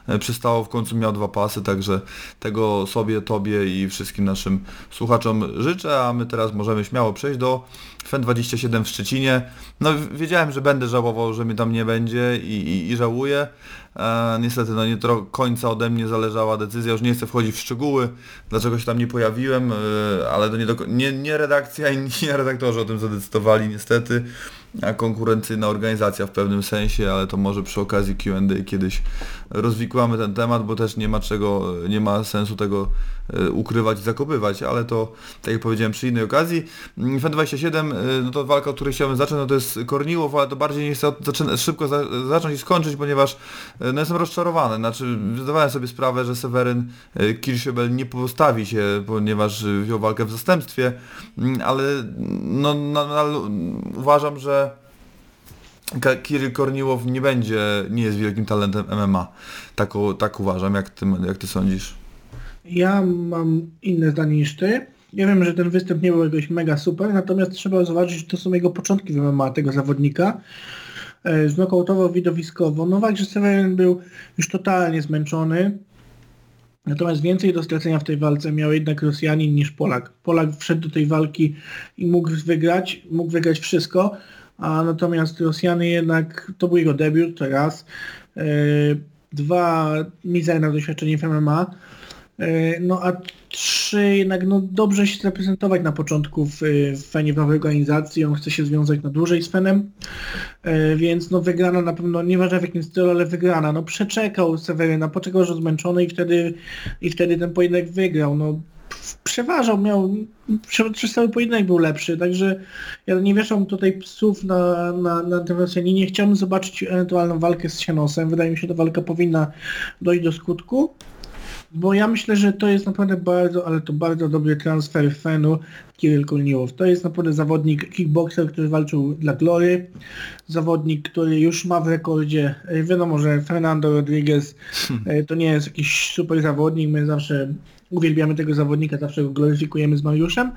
e, przystało, w końcu miał dwa pasy, także tego sobie, tobie i wszystkim naszym słuchaczom życzę, a my teraz możemy śmiało przejść do FEN27 w Szczecinie. No wiedziałem, że będę żałował, że mnie tam nie będzie i, i, i żałuję. E, niestety no nie do końca ode mnie zależała decyzja, już nie chcę wchodzić w szczegóły, dlaczego się tam nie pojawiłem, e, ale to nie, do, nie, nie redakcja i nie redaktorzy o tym zadecydowali niestety, a konkurencyjna organizacja w pewnym sensie, ale to może przy okazji Q&A kiedyś rozwikłamy ten temat, bo też nie ma czego, nie ma sensu tego ukrywać i zakopywać, ale to, tak jak powiedziałem, przy innej okazji. Mm, FEN27, e, no to walka, od której chciałbym zacząć, no to jest Korniłow, ale to bardziej nie chcę szybko za, zacząć i skończyć, ponieważ e, no jestem rozczarowany. Znaczy, zdawałem sobie sprawę, że Seweryn Kirschebel nie postawi się, ponieważ wziął walkę w zastępstwie, mm, ale no, nadal uważam, że Kirill Korniłow nie będzie, nie jest wielkim talentem MMA. Tak, tak uważam, jak ty, jak ty sądzisz? Ja mam inne zdanie niż ty. Ja wiem, że ten występ nie był jakoś mega super, natomiast trzeba zobaczyć, że to są jego początki w MMA tego zawodnika. E, Znokautował widowiskowo. No fakt, że Seweryn był już totalnie zmęczony. Natomiast więcej do stracenia w tej walce miał jednak Rosjanin niż Polak. Polak wszedł do tej walki i mógł wygrać, mógł wygrać wszystko, a natomiast Rosjany jednak, to był jego debiut, to raz. E, Dwa, mizerne doświadczenie w MMA. E, No a trzy, jednak no, dobrze się zaprezentować na początku w, w Fenie w nowej organizacji. On chce się związać na dłużej z Fenem, e, więc no wygrana na pewno, nieważne w jakim stylu, ale wygrana. No przeczekał Seweryna, poczekał, że zmęczony i wtedy, i wtedy ten pojedynek wygrał. No przeważał, miał, prze- przez cały pojedynek był lepszy, także ja nie wieszam tutaj psów na, na, na tym Rosjaninie. Chciałbym zobaczyć ewentualną walkę z Sienosem. Wydaje mi się, że ta walka powinna dojść do skutku. Bo ja myślę, że to jest naprawdę bardzo, ale to bardzo dobry transfer Fenu Kirill Korniłow. To jest naprawdę zawodnik kickboxer, który walczył dla Glory. Zawodnik, który już ma w rekordzie, e, wiadomo, że Fernando Rodriguez e, to nie jest jakiś super zawodnik, my zawsze uwielbiamy tego zawodnika, zawsze go gloryfikujemy z Mariuszem,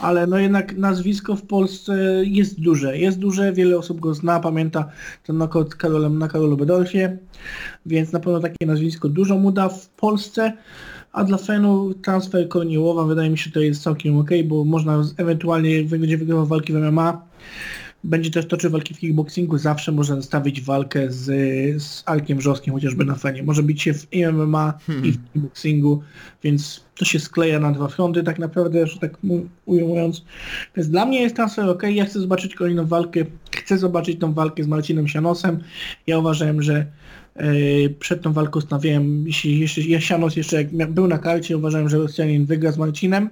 ale no jednak nazwisko w Polsce jest duże, jest duże, wiele osób go zna, pamięta ten knockout Karolem na Karolu Bedolfie, więc na pewno takie nazwisko dużo mu da w Polsce, a dla Fenu transfer Korniłowa wydaje mi się to jest całkiem ok, bo można ewentualnie będzie wygrywał walki w MMA, będzie też toczył walki w kickboxingu, zawsze można zostawić walkę z, z Arkiem Wrzoskiem chociażby na Fenie. Może bić się w MMA i w kickboxingu, więc to się skleja na dwa fronty tak naprawdę, że tak mu- ujmując. Więc dla mnie jest transfer ok, ja chcę zobaczyć kolejną walkę, chcę zobaczyć tą walkę z Marcinem Sianosem. Ja uważałem, że przed tą walką stawiałem, jeśli jeszcze ja Sianos jeszcze jak był na karcie, uważałem, że Rosjanin wygra z Marcinem.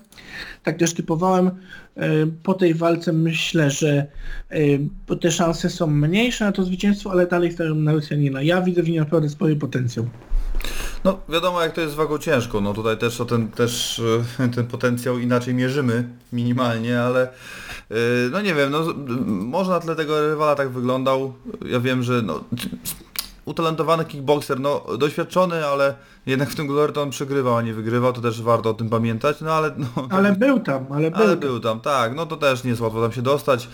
Tak też typowałem. E, Po tej walce myślę, że e, te szanse są mniejsze na to zwycięstwo, ale dalej stają na Rosjanina. Ja widzę w nim naprawdę spory potencjał. No wiadomo jak to jest wagą ciężką, no tutaj też o ten, też e, ten potencjał inaczej mierzymy minimalnie, ale e, no nie wiem, no może na tle tego rywala tak wyglądał, ja wiem, że no utalentowany kickboxer, no doświadczony, ale jednak w tym Glory to on przegrywał, a nie wygrywał, to też warto o tym pamiętać, no ale no, Ale był tam, ale był ale tam. był tam, tak, no to też nie jest łatwo tam się dostać,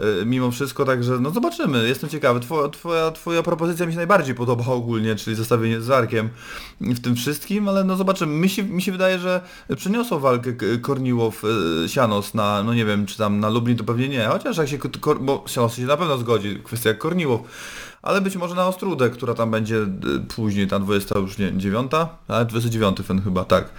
y, mimo wszystko, także no zobaczymy, jestem ciekawy, twoja, twoja, twoja propozycja mi się najbardziej podoba ogólnie, czyli zestawienie z Arkiem w tym wszystkim, ale no zobaczymy, mi się, mi się wydaje, że przyniosło walkę K- Korniłow, y, na, no nie wiem, czy tam na Lublin to pewnie nie, chociaż jak się, bo Sianos się na pewno zgodzi, kwestia jak Korniłow, ale być może na Ostrudę, która tam będzie y, później, ta 20 już nie, 9, ale 29 ten chyba, tak.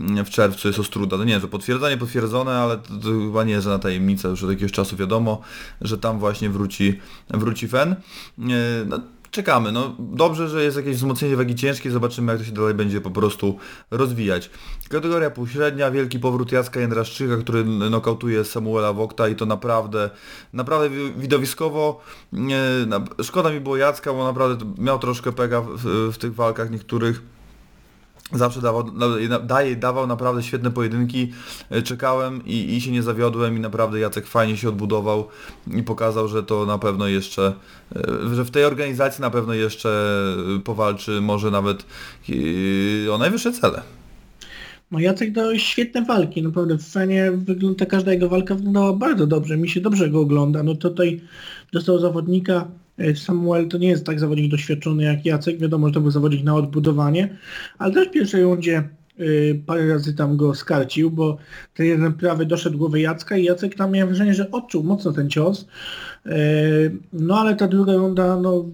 Mm, W czerwcu jest Ostruda. No nie, że potwierdzenie potwierdzone, ale to, to chyba nie jest żadna tajemnica, już od jakiegoś czasu wiadomo, że tam właśnie wróci, wróci Fen. Y, No, czekamy, no dobrze, że jest jakieś wzmocnienie wagi ciężkiej, zobaczymy jak to się dalej będzie po prostu rozwijać. Kategoria półśrednia, wielki powrót Jacka Jędraszczyka, który nokautuje Samuela Wokta i to naprawdę, naprawdę wi- widowiskowo. Szkoda mi było Jacka, bo naprawdę miał troszkę pega w, w tych walkach niektórych. Zawsze dawał, daje, dawał naprawdę świetne pojedynki, E, czekałem i, i się nie zawiodłem i naprawdę Jacek fajnie się odbudował i pokazał, że to na pewno jeszcze, e, że w tej organizacji na pewno jeszcze e, powalczy może nawet o najwyższe cele. No Jacek dał świetne walki, naprawdę w Fenie wygląda, każda jego walka wyglądała bardzo dobrze, mi się dobrze go ogląda. No tutaj dostał zawodnika, Samuel to nie jest tak zawodnik doświadczony jak Jacek, wiadomo, że to był zawodnik na odbudowanie, ale też w pierwszej rundzie y, parę razy tam go skarcił, bo ten jeden prawy doszedł głowę Jacka i Jacek tam miał wrażenie, że odczuł mocno ten cios. E, No ale ta druga runda, no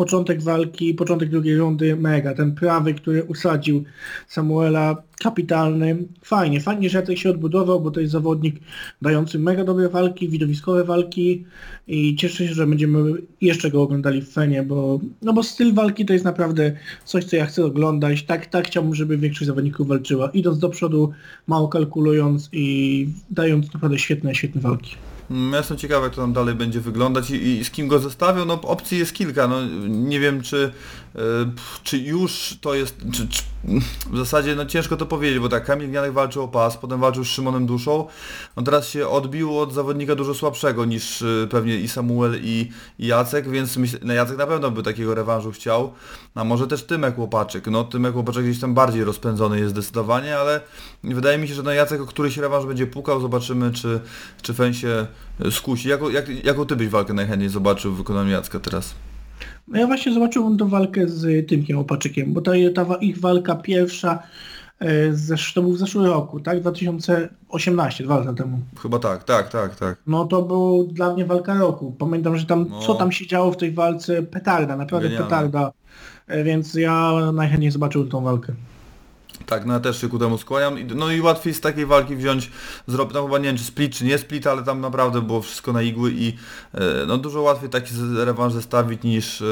początek walki, początek drugiej rundy mega. Ten prawy, który usadził Samuela, kapitalny. Fajnie, fajnie, że Jacek się odbudował, bo to jest zawodnik dający mega dobre walki, widowiskowe walki i cieszę się, że będziemy jeszcze go oglądali w Fenie, bo, no bo styl walki to jest naprawdę coś, co ja chcę oglądać. Tak, tak chciałbym, żeby większość zawodników walczyła, idąc do przodu, mało kalkulując i dając naprawdę świetne, świetne walki. Mm, Ja jestem ciekawy jak to tam dalej będzie wyglądać i, i z kim go zestawią, no opcji jest kilka, no nie wiem czy, czy już to jest, czy, czy, w zasadzie no ciężko to powiedzieć, bo tak Kamil Gniadek walczył o pas, potem walczył z Szymonem Duszą, on teraz się odbił od zawodnika dużo słabszego niż e, pewnie i Samuel i, i Jacek, więc myślę, no Jacek na pewno by takiego rewanżu chciał, a może też Tymek Łopaczyk, no Tymek Łopaczyk gdzieś tam bardziej rozpędzony jest zdecydowanie, ale wydaje mi się, że no Jacek o któryś rewanż będzie pukał, zobaczymy czy, czy Fen się e, skusi. Jaką, jak, jaką ty byś walkę najchętniej zobaczył w wykonaniu Jacka teraz? No ja właśnie zobaczyłem tą walkę z Tymkiem Opaczykiem, bo ta, ta ich walka pierwsza z, zesz- to był w zeszłym roku, tak? 2018, dwa lata temu. Chyba tak, tak, tak, tak. No to był dla mnie walka roku. Pamiętam, że tam, No. co tam się działo w tej walce, petarda, naprawdę Genialne. petarda. E, Więc ja najchętniej zobaczyłem tą walkę. Tak, no ja też się ku temu skłaniam. No i łatwiej z takiej walki wziąć, zrobić, no chyba nie wiem czy split czy nie split, ale tam naprawdę było wszystko na igły i e, no dużo łatwiej taki rewanż zestawić niż e,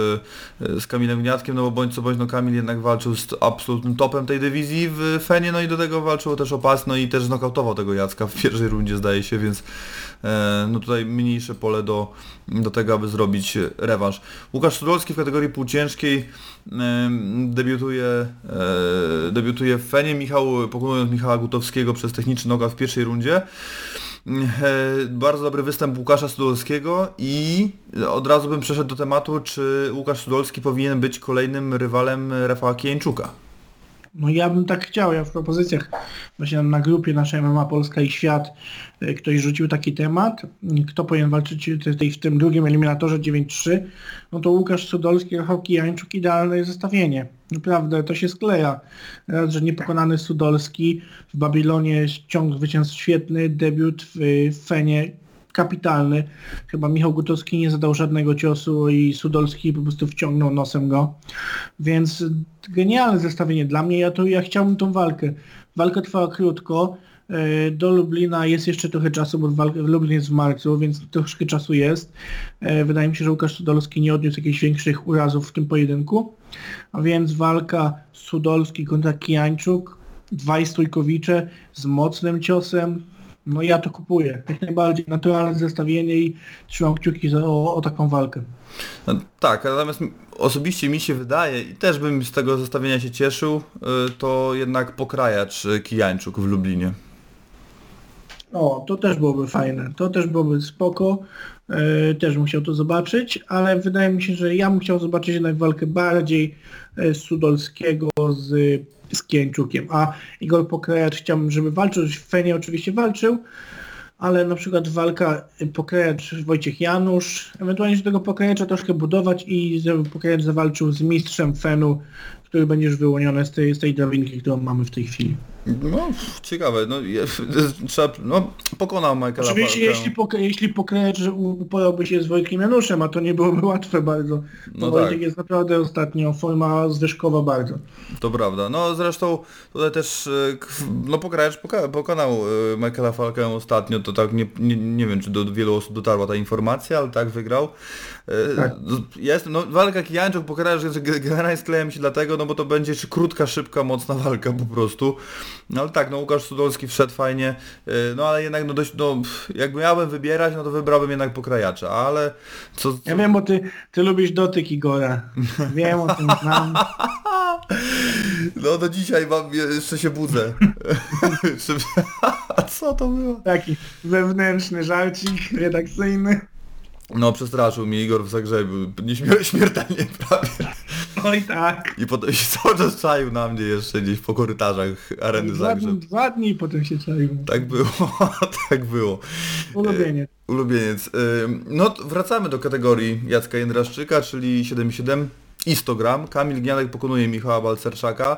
e, z Kamilem Gniatkiem, no bo bądź co bądź, no Kamil jednak walczył z absolutnym topem tej dywizji w Fenie, no i do tego walczył też o pas, no i też znokautował tego Jacka w pierwszej rundzie zdaje się, więc no tutaj mniejsze pole do, do tego, aby zrobić rewanż. Łukasz Studolski w kategorii półciężkiej em, debiutuje, e, debiutuje w Fenie, Michał, pokonując Michała Gutowskiego przez techniczny nokat w pierwszej rundzie. E, Bardzo dobry występ Łukasza Studolskiego i od razu bym przeszedł do tematu, czy Łukasz Studolski powinien być kolejnym rywalem Rafała Kieńczuka. No ja bym tak chciał, ja w propozycjach właśnie na grupie naszej MMA Polska i Świat y, ktoś rzucił taki temat, kto powinien walczyć w tym drugim eliminatorze 9-3, no to Łukasz Cudolski, Rafał Kijańczuk, idealne zestawienie. Naprawdę to się skleja. Raz, że niepokonany Sudolski w Babilonie ciąg zwycięstw świetny, debiut w y, Fenie kapitalny. Chyba Michał Gutowski nie zadał żadnego ciosu i Sudolski po prostu wciągnął nosem go. Więc genialne zestawienie dla mnie. Ja, to, ja chciałbym tą walkę. Walka trwała krótko. E, Do Lublina jest jeszcze trochę czasu, bo Lublin jest w marcu, więc troszkę czasu jest. E, Wydaje mi się, że Łukasz Sudolski nie odniósł jakichś większych urazów w tym pojedynku. A więc walka Sudolski kontra Kijańczuk. Dwaj stójkowicze z mocnym ciosem. No ja to kupuję. Jak najbardziej naturalne zestawienie i trzymam kciuki za, o, o taką walkę. No, tak, natomiast osobiście mi się wydaje i też bym z tego zestawienia się cieszył, y, to jednak pokrajacz y, Kijańczuk w Lublinie. O, to też byłoby fajne, to też byłoby spoko, e, też bym chciał to zobaczyć, ale wydaje mi się, że ja bym chciał zobaczyć jednak walkę bardziej Sudolskiego z, z Kieńczukiem, a Igor Pokrajacz chciałbym, żeby walczył, Fenie oczywiście walczył, ale na przykład walka e, Pokrajacz Wojciech Janusz, ewentualnie się tego Pokrajacza troszkę budować i żeby Pokrajacz zawalczył z mistrzem Fenu, który będzie już wyłoniony z tej, z tej drabinki, którą mamy w tej chwili. No, ciekawe, no, je, trzeba, no pokonał Michaela Oczywiście Parkera. jeśli, pok- jeśli Pokrajacz uporałby się z Wojtkiem Januszem, a to nie byłoby łatwe bardzo. No No Wojtek tak. jest naprawdę ostatnio forma zwyżkowa bardzo. To prawda. No zresztą tutaj też e, no poka pokonał e, Michaela Falkę ostatnio, to tak nie, nie, nie wiem czy do wielu osób dotarła ta informacja, ale tak wygrał. E, Tak. Ja jestem, no walka Kijańczuk jest ge- generalnie skleja mi się dlatego, no bo to będzie krótka, szybka, mocna walka po prostu. No ale tak, no Łukasz Studolski wszedł fajnie, e, no ale jednak no dość, no jakby miałbym wybierać, no to wybrałbym jednak pokrajacza, ale co... co... Ja wiem, bo ty, ty lubisz dotyk Igora. Wiem o tym znam. No do dzisiaj mam, jeszcze się budzę. Co to było? Taki wewnętrzny żarcik redakcyjny. No przestraszył mnie Igor w Zagrzebiu, nieśmier- śmiertelnie prawie. Oj tak. I potem się cały czas czaił na mnie jeszcze gdzieś po korytarzach areny Dwa Zagrzeb. dwa dni i potem się czaił. Tak było, tak było. Ulubienie. Ulubieniec. Ym, No wracamy do kategorii Jacka Jędraszczyka, czyli 77 i 100 gram. Kamil Gniadek pokonuje Michała Balcerczaka.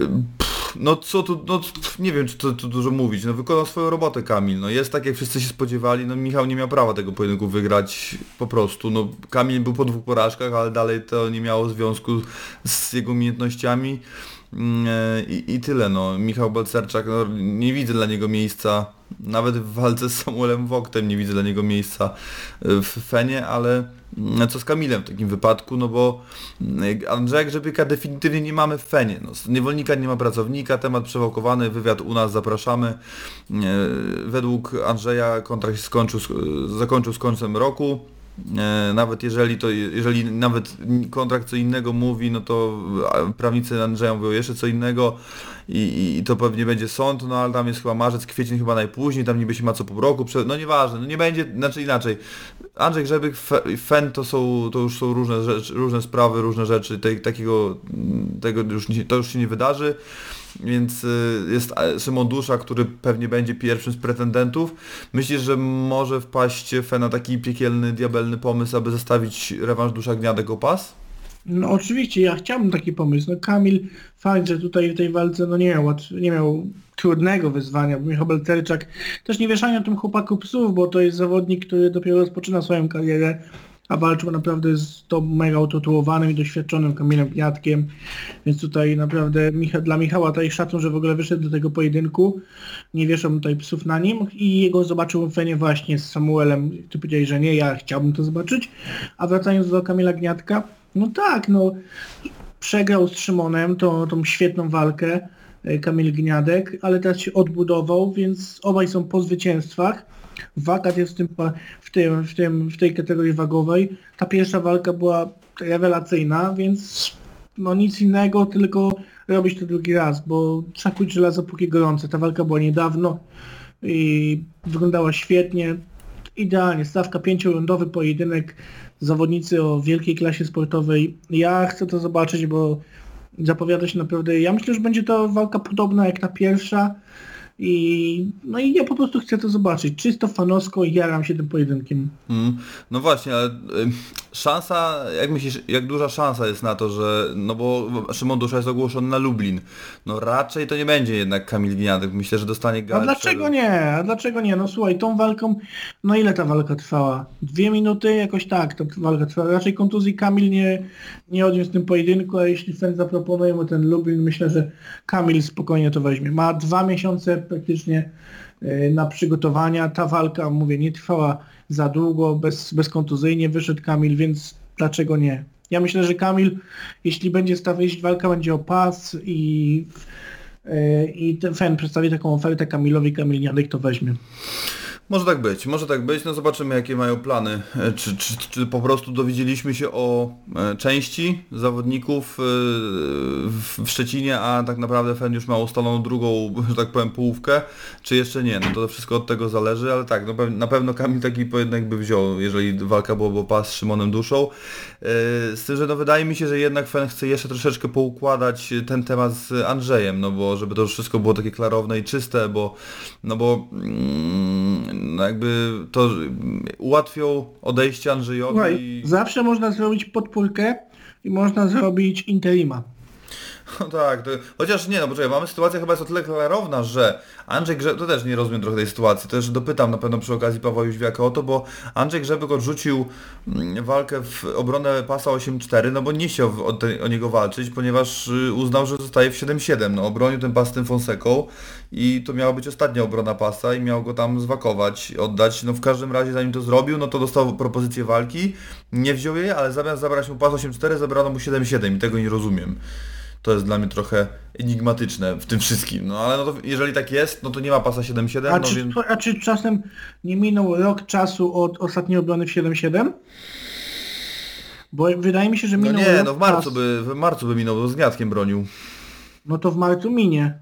Ym, pff, No co tu, no nie wiem czy tu, tu dużo mówić, no wykonał swoją robotę Kamil, no jest tak jak wszyscy się spodziewali, no Michał nie miał prawa tego pojedynku wygrać po prostu, no Kamil był po dwóch porażkach, ale dalej to nie miało związku z jego umiejętnościami. Mm, e, i, i tyle no, Michał Balcerczak, no nie widzę dla niego miejsca, nawet w walce z Samuelem Woktem nie widzę dla niego miejsca e, w Fenie, ale co z Kamilem w takim wypadku, no bo mm, Andrzeja Grzebyka definitywnie nie mamy w Fenie. No, niewolnika nie ma pracownika, temat przewałkowany, wywiad u nas, zapraszamy. E, Według Andrzeja kontrakt się skończył, z- zakończył z końcem roku. E, Nawet jeżeli to, jeżeli nawet kontrakt co innego mówi, no to a, prawnicy Andrzeja mówią jeszcze co innego i, i, to pewnie będzie sąd, no ale tam jest chyba marzec, kwiecień chyba najpóźniej, tam niby się ma co pół roku, no nieważne, no nie będzie, znaczy inaczej. Andrzej Grzebyk, Fe- Fen to są, to już są różne rzeczy, różne sprawy, różne rzeczy, tej, takiego, tego już to już się nie wydarzy. Więc y, jest Szymon Dusza, który pewnie będzie pierwszym z pretendentów. Myślisz, że może wpaść Fe na taki piekielny, diabelny pomysł, aby zostawić rewanż Dusza Gniadek o pas? No oczywiście, ja chciałbym taki pomysł. No Kamil, fakt, że tutaj w tej walce no nie miał, nie miał trudnego wyzwania, bo Michał Belcerczak też nie wieszanie o tym chłopaku psów, bo to jest zawodnik, który dopiero rozpoczyna swoją karierę. A walczył naprawdę z to mega utytułowanym i doświadczonym Kamilem Gniatkiem, więc tutaj naprawdę Micha, dla Michała tutaj szacun, że w ogóle wyszedł do tego pojedynku, nie wieszam tutaj psów na nim i jego zobaczył w Fenie właśnie z Samuelem, ty powiedziałeś, że nie, ja chciałbym to zobaczyć, a wracając do Kamila Gniatka, no tak, no przegrał z Szymonem tą, tą świetną walkę e, Kamil Gniadek, ale teraz się odbudował, więc obaj są po zwycięstwach. Wakat jest w, tym, w, tym, w, tym, w tej kategorii wagowej. Ta pierwsza walka była rewelacyjna, więc no nic innego, tylko robić to drugi raz, bo trzeba kuć żelazo póki gorące. Ta walka była niedawno i wyglądała świetnie. Idealnie, stawka pięciorundowy pojedynek, zawodnicy o wielkiej klasie sportowej. Ja chcę to zobaczyć, bo zapowiada się naprawdę, ja myślę, że będzie to walka podobna jak ta pierwsza i no i ja po prostu chcę to zobaczyć. Czysto fanowsko jaram się tym pojedynkiem. Mm, no właśnie, ale y, szansa, jak myślisz, jak duża szansa jest na to, że, no bo Szymon Dusza jest ogłoszony na Lublin, no raczej to nie będzie jednak Kamil Gniadek, myślę, że dostanie A galę. dlaczego nie? A dlaczego nie? No słuchaj, tą walką, no ile ta walka trwała? Dwie minuty? Jakoś tak, ta walka trwała. Raczej kontuzji Kamil nie, nie odniósł w tym pojedynku, a jeśli fan zaproponuje mu ten Lublin, myślę, że Kamil spokojnie to weźmie. Ma dwa miesiące praktycznie e, na przygotowania. Ta walka, mówię, nie trwała za długo, bez, bezkontuzyjnie wyszedł Kamil, więc dlaczego nie? Ja myślę, że Kamil, jeśli będzie staw, jeśli walka będzie o pas i e, i ten fan przedstawi taką ofertę Kamilowi, Kamil Niadek to weźmie. Może tak być, może tak być, no zobaczymy jakie mają plany. E, Czy, czy, czy po prostu dowiedzieliśmy się o e, części zawodników e, w Szczecinie, a tak naprawdę Fen już ma ustaloną drugą, że tak powiem, połówkę, czy jeszcze nie, no to wszystko od tego zależy, ale tak, no, na pewno Kamil taki pojedynek by wziął, jeżeli walka byłaby pas z Szymonem Duszą. Z tym, że no wydaje mi się, że jednak Fen chce jeszcze troszeczkę poukładać ten temat z Andrzejem, no bo żeby to wszystko było takie klarowne i czyste, bo no bo mm, no jakby to ułatwią odejście Andrzejowi. Słuchaj, zawsze można zrobić podpórkę i można zrobić interima. No tak, to, chociaż nie, no poczekaj, mamy sytuację chyba jest o tyle klarowna, że Andrzej Grzeb, to też nie rozumiem trochę tej sytuacji, też dopytam na pewno przy okazji Pawła Jóźwiaka o to, bo Andrzej Grzebek odrzucił mm, walkę w obronę pasa 8-4, no bo nie chciał o, te, o niego walczyć, ponieważ y, uznał, że zostaje w 7-7, no obronił ten pas tym Fonseką i to miała być ostatnia obrona pasa i miał go tam zwakować, oddać, no w każdym razie zanim to zrobił, no to dostał propozycję walki, nie wziął jej, ale zamiast zabrać mu pas 8-4, zabrano mu 7-7 i tego nie rozumiem. To jest dla mnie trochę enigmatyczne w tym wszystkim. No ale no to jeżeli tak jest, no to nie ma pasa 7-7, A, no czy, więc... a czy czasem nie minął rok czasu od ostatniej obrony w 7-7? Bo wydaje mi się, że No minął nie, rok no w marcu by, w marcu by minął, bo z Gniatkiem bronił. No to w marcu minie.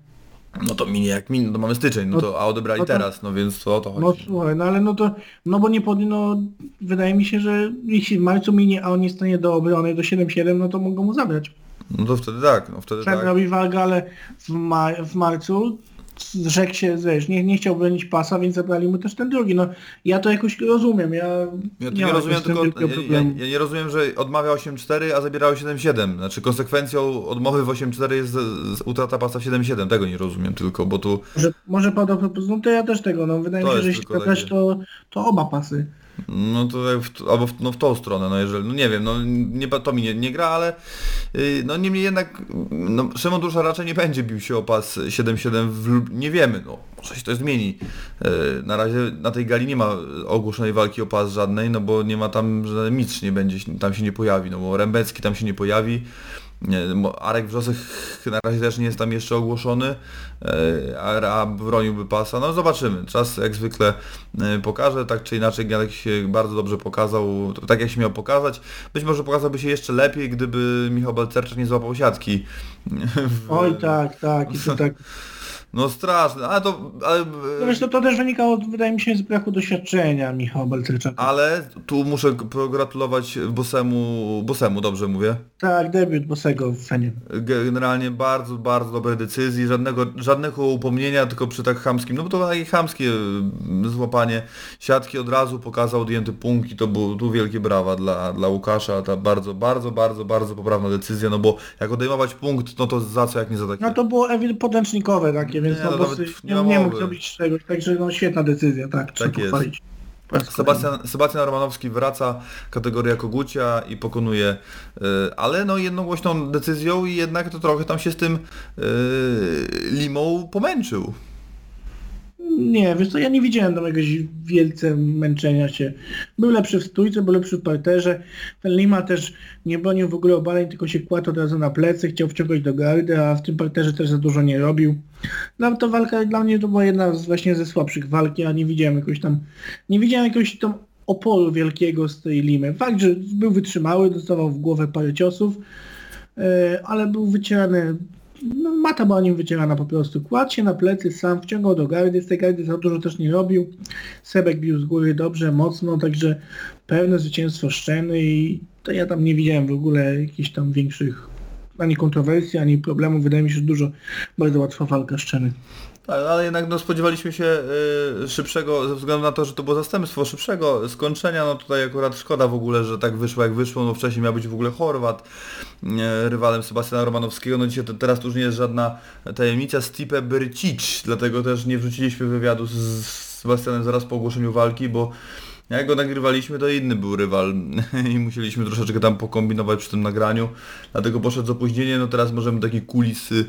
No to minie jak minie, no to mamy styczeń, no No- to, a odebrali no to- teraz, no więc to o to chodzi. No słuchaj, no ale no to, no bo nie pod, no wydaje mi się, że jeśli w marcu minie, a on nie stanie do obrony do 7-7, no to mogą mu zabrać. No to wtedy tak, no wtedy Trzeba tak. robić walkę, ale w, ma w marcu rzekł się, wiesz, nie, nie chciał bronić pasa, więc zabrali mu też ten drugi. No ja to jakoś rozumiem, ja, Ja to nie nie rozumiem, tylko ja, ja, ja nie rozumiem, że odmawia 8-4, a zabierało 7-7. Znaczy konsekwencją odmowy w 8-4 jest z, z utrata pasa w 7-7. Tego nie rozumiem tylko, bo tu Może, może padał propozycją, no to ja też tego, no wydaje To mi się, że jeśli takie. to, to oba pasy. No to jak w, albo w, no w tą stronę, no jeżeli, no nie wiem, no nie, to mi nie, nie gra, ale yy, no niemniej jednak no, Szymon Dusza raczej nie będzie bił się o pas 7-7 w nie wiemy, no może się to zmieni. Yy, na razie na tej gali nie ma ogłoszonej walki o pas żadnej, no bo nie ma tam, że mistrz nie będzie, tam się nie pojawi, no bo Rębecki tam się nie pojawi. Arek Wrzosek na razie też nie jest tam jeszcze ogłoszony, e, a, broniłby pasa. No zobaczymy. Czas jak zwykle e, pokaże, tak czy inaczej Gniadek się bardzo dobrze pokazał, tak jak się miał pokazać. Być może pokazałby się jeszcze lepiej, gdyby Michał Balcerczak nie złapał siatki. Oj tak, tak, i to tak. No straszne, ale to... Ale, No wiesz, to, też wynikało, wydaje mi się, z braku doświadczenia Michała Balcerczaka. ale tu muszę pogratulować Bosemu, Bosemu dobrze mówię. Tak, debiut Bosego w Fenie. generalnie bardzo, bardzo dobre decyzji, żadnego, żadnego upomnienia, tylko przy tak chamskim, no bo to takie chamskie mm, złapanie siatki od razu pokazał odjęty punkt i to był tu wielkie brawa dla, dla Łukasza, ta bardzo, bardzo, bardzo, bardzo poprawna decyzja, no bo jak odejmować punkt, no to za co jak nie za takie. No to było ewidentnie podręcznikowe takie, więc Nie, no, no nie nie, mógł zrobić czegoś, także no świetna decyzja, tak, trzeba Tak jest. pochwalić. Sebastian, Sebastian Romanowski wraca, kategoria Kogucia i pokonuje, y, ale no jednogłośną decyzją i jednak to trochę tam się z tym y, Limą pomęczył. Nie, wiesz co, ja nie widziałem tam jakiegoś wielce męczenia się. Był lepszy w stójce, był lepszy w parterze. Ten Lima też nie bronił w ogóle obaleń, tylko się kładł od razu na plecy, chciał wciągać do gardy, a w tym parterze też za dużo nie robił. No to walka dla mnie to była jedna z, właśnie ze słabszych walk, ja nie widziałem jakoś tam, nie widziałem jakiegoś tam oporu wielkiego z tej Limy. Fakt, że był wytrzymały, dostawał w głowę parę ciosów, e, ale był wycierany, no mata była nim wycierana po prostu. Kładł się na plecy sam, wciągał do gardy, z tej gardy za dużo też nie robił. Sebek bił z góry dobrze, mocno, także pewne zwycięstwo Szczeny i to ja tam nie widziałem w ogóle jakichś tam większych ani kontrowersji, ani problemów. Wydaje mi się, że dużo, bardzo łatwa walka Szczeny. Ale jednak no, spodziewaliśmy się y, szybszego, ze względu na to, że to było zastępstwo szybszego skończenia, no tutaj akurat szkoda w ogóle, że tak wyszło jak wyszło, no wcześniej miał być w ogóle Chorwat y, rywalem Sebastiana Romanowskiego, no dzisiaj to, teraz to już nie jest żadna tajemnica, Stipe Byrcic, dlatego też nie wrzuciliśmy wywiadu z, z Sebastianem zaraz po ogłoszeniu walki, bo jak go nagrywaliśmy, to inny był rywal i musieliśmy troszeczkę tam pokombinować przy tym nagraniu, dlatego poszedł z opóźnieniem, no teraz możemy takie kulisy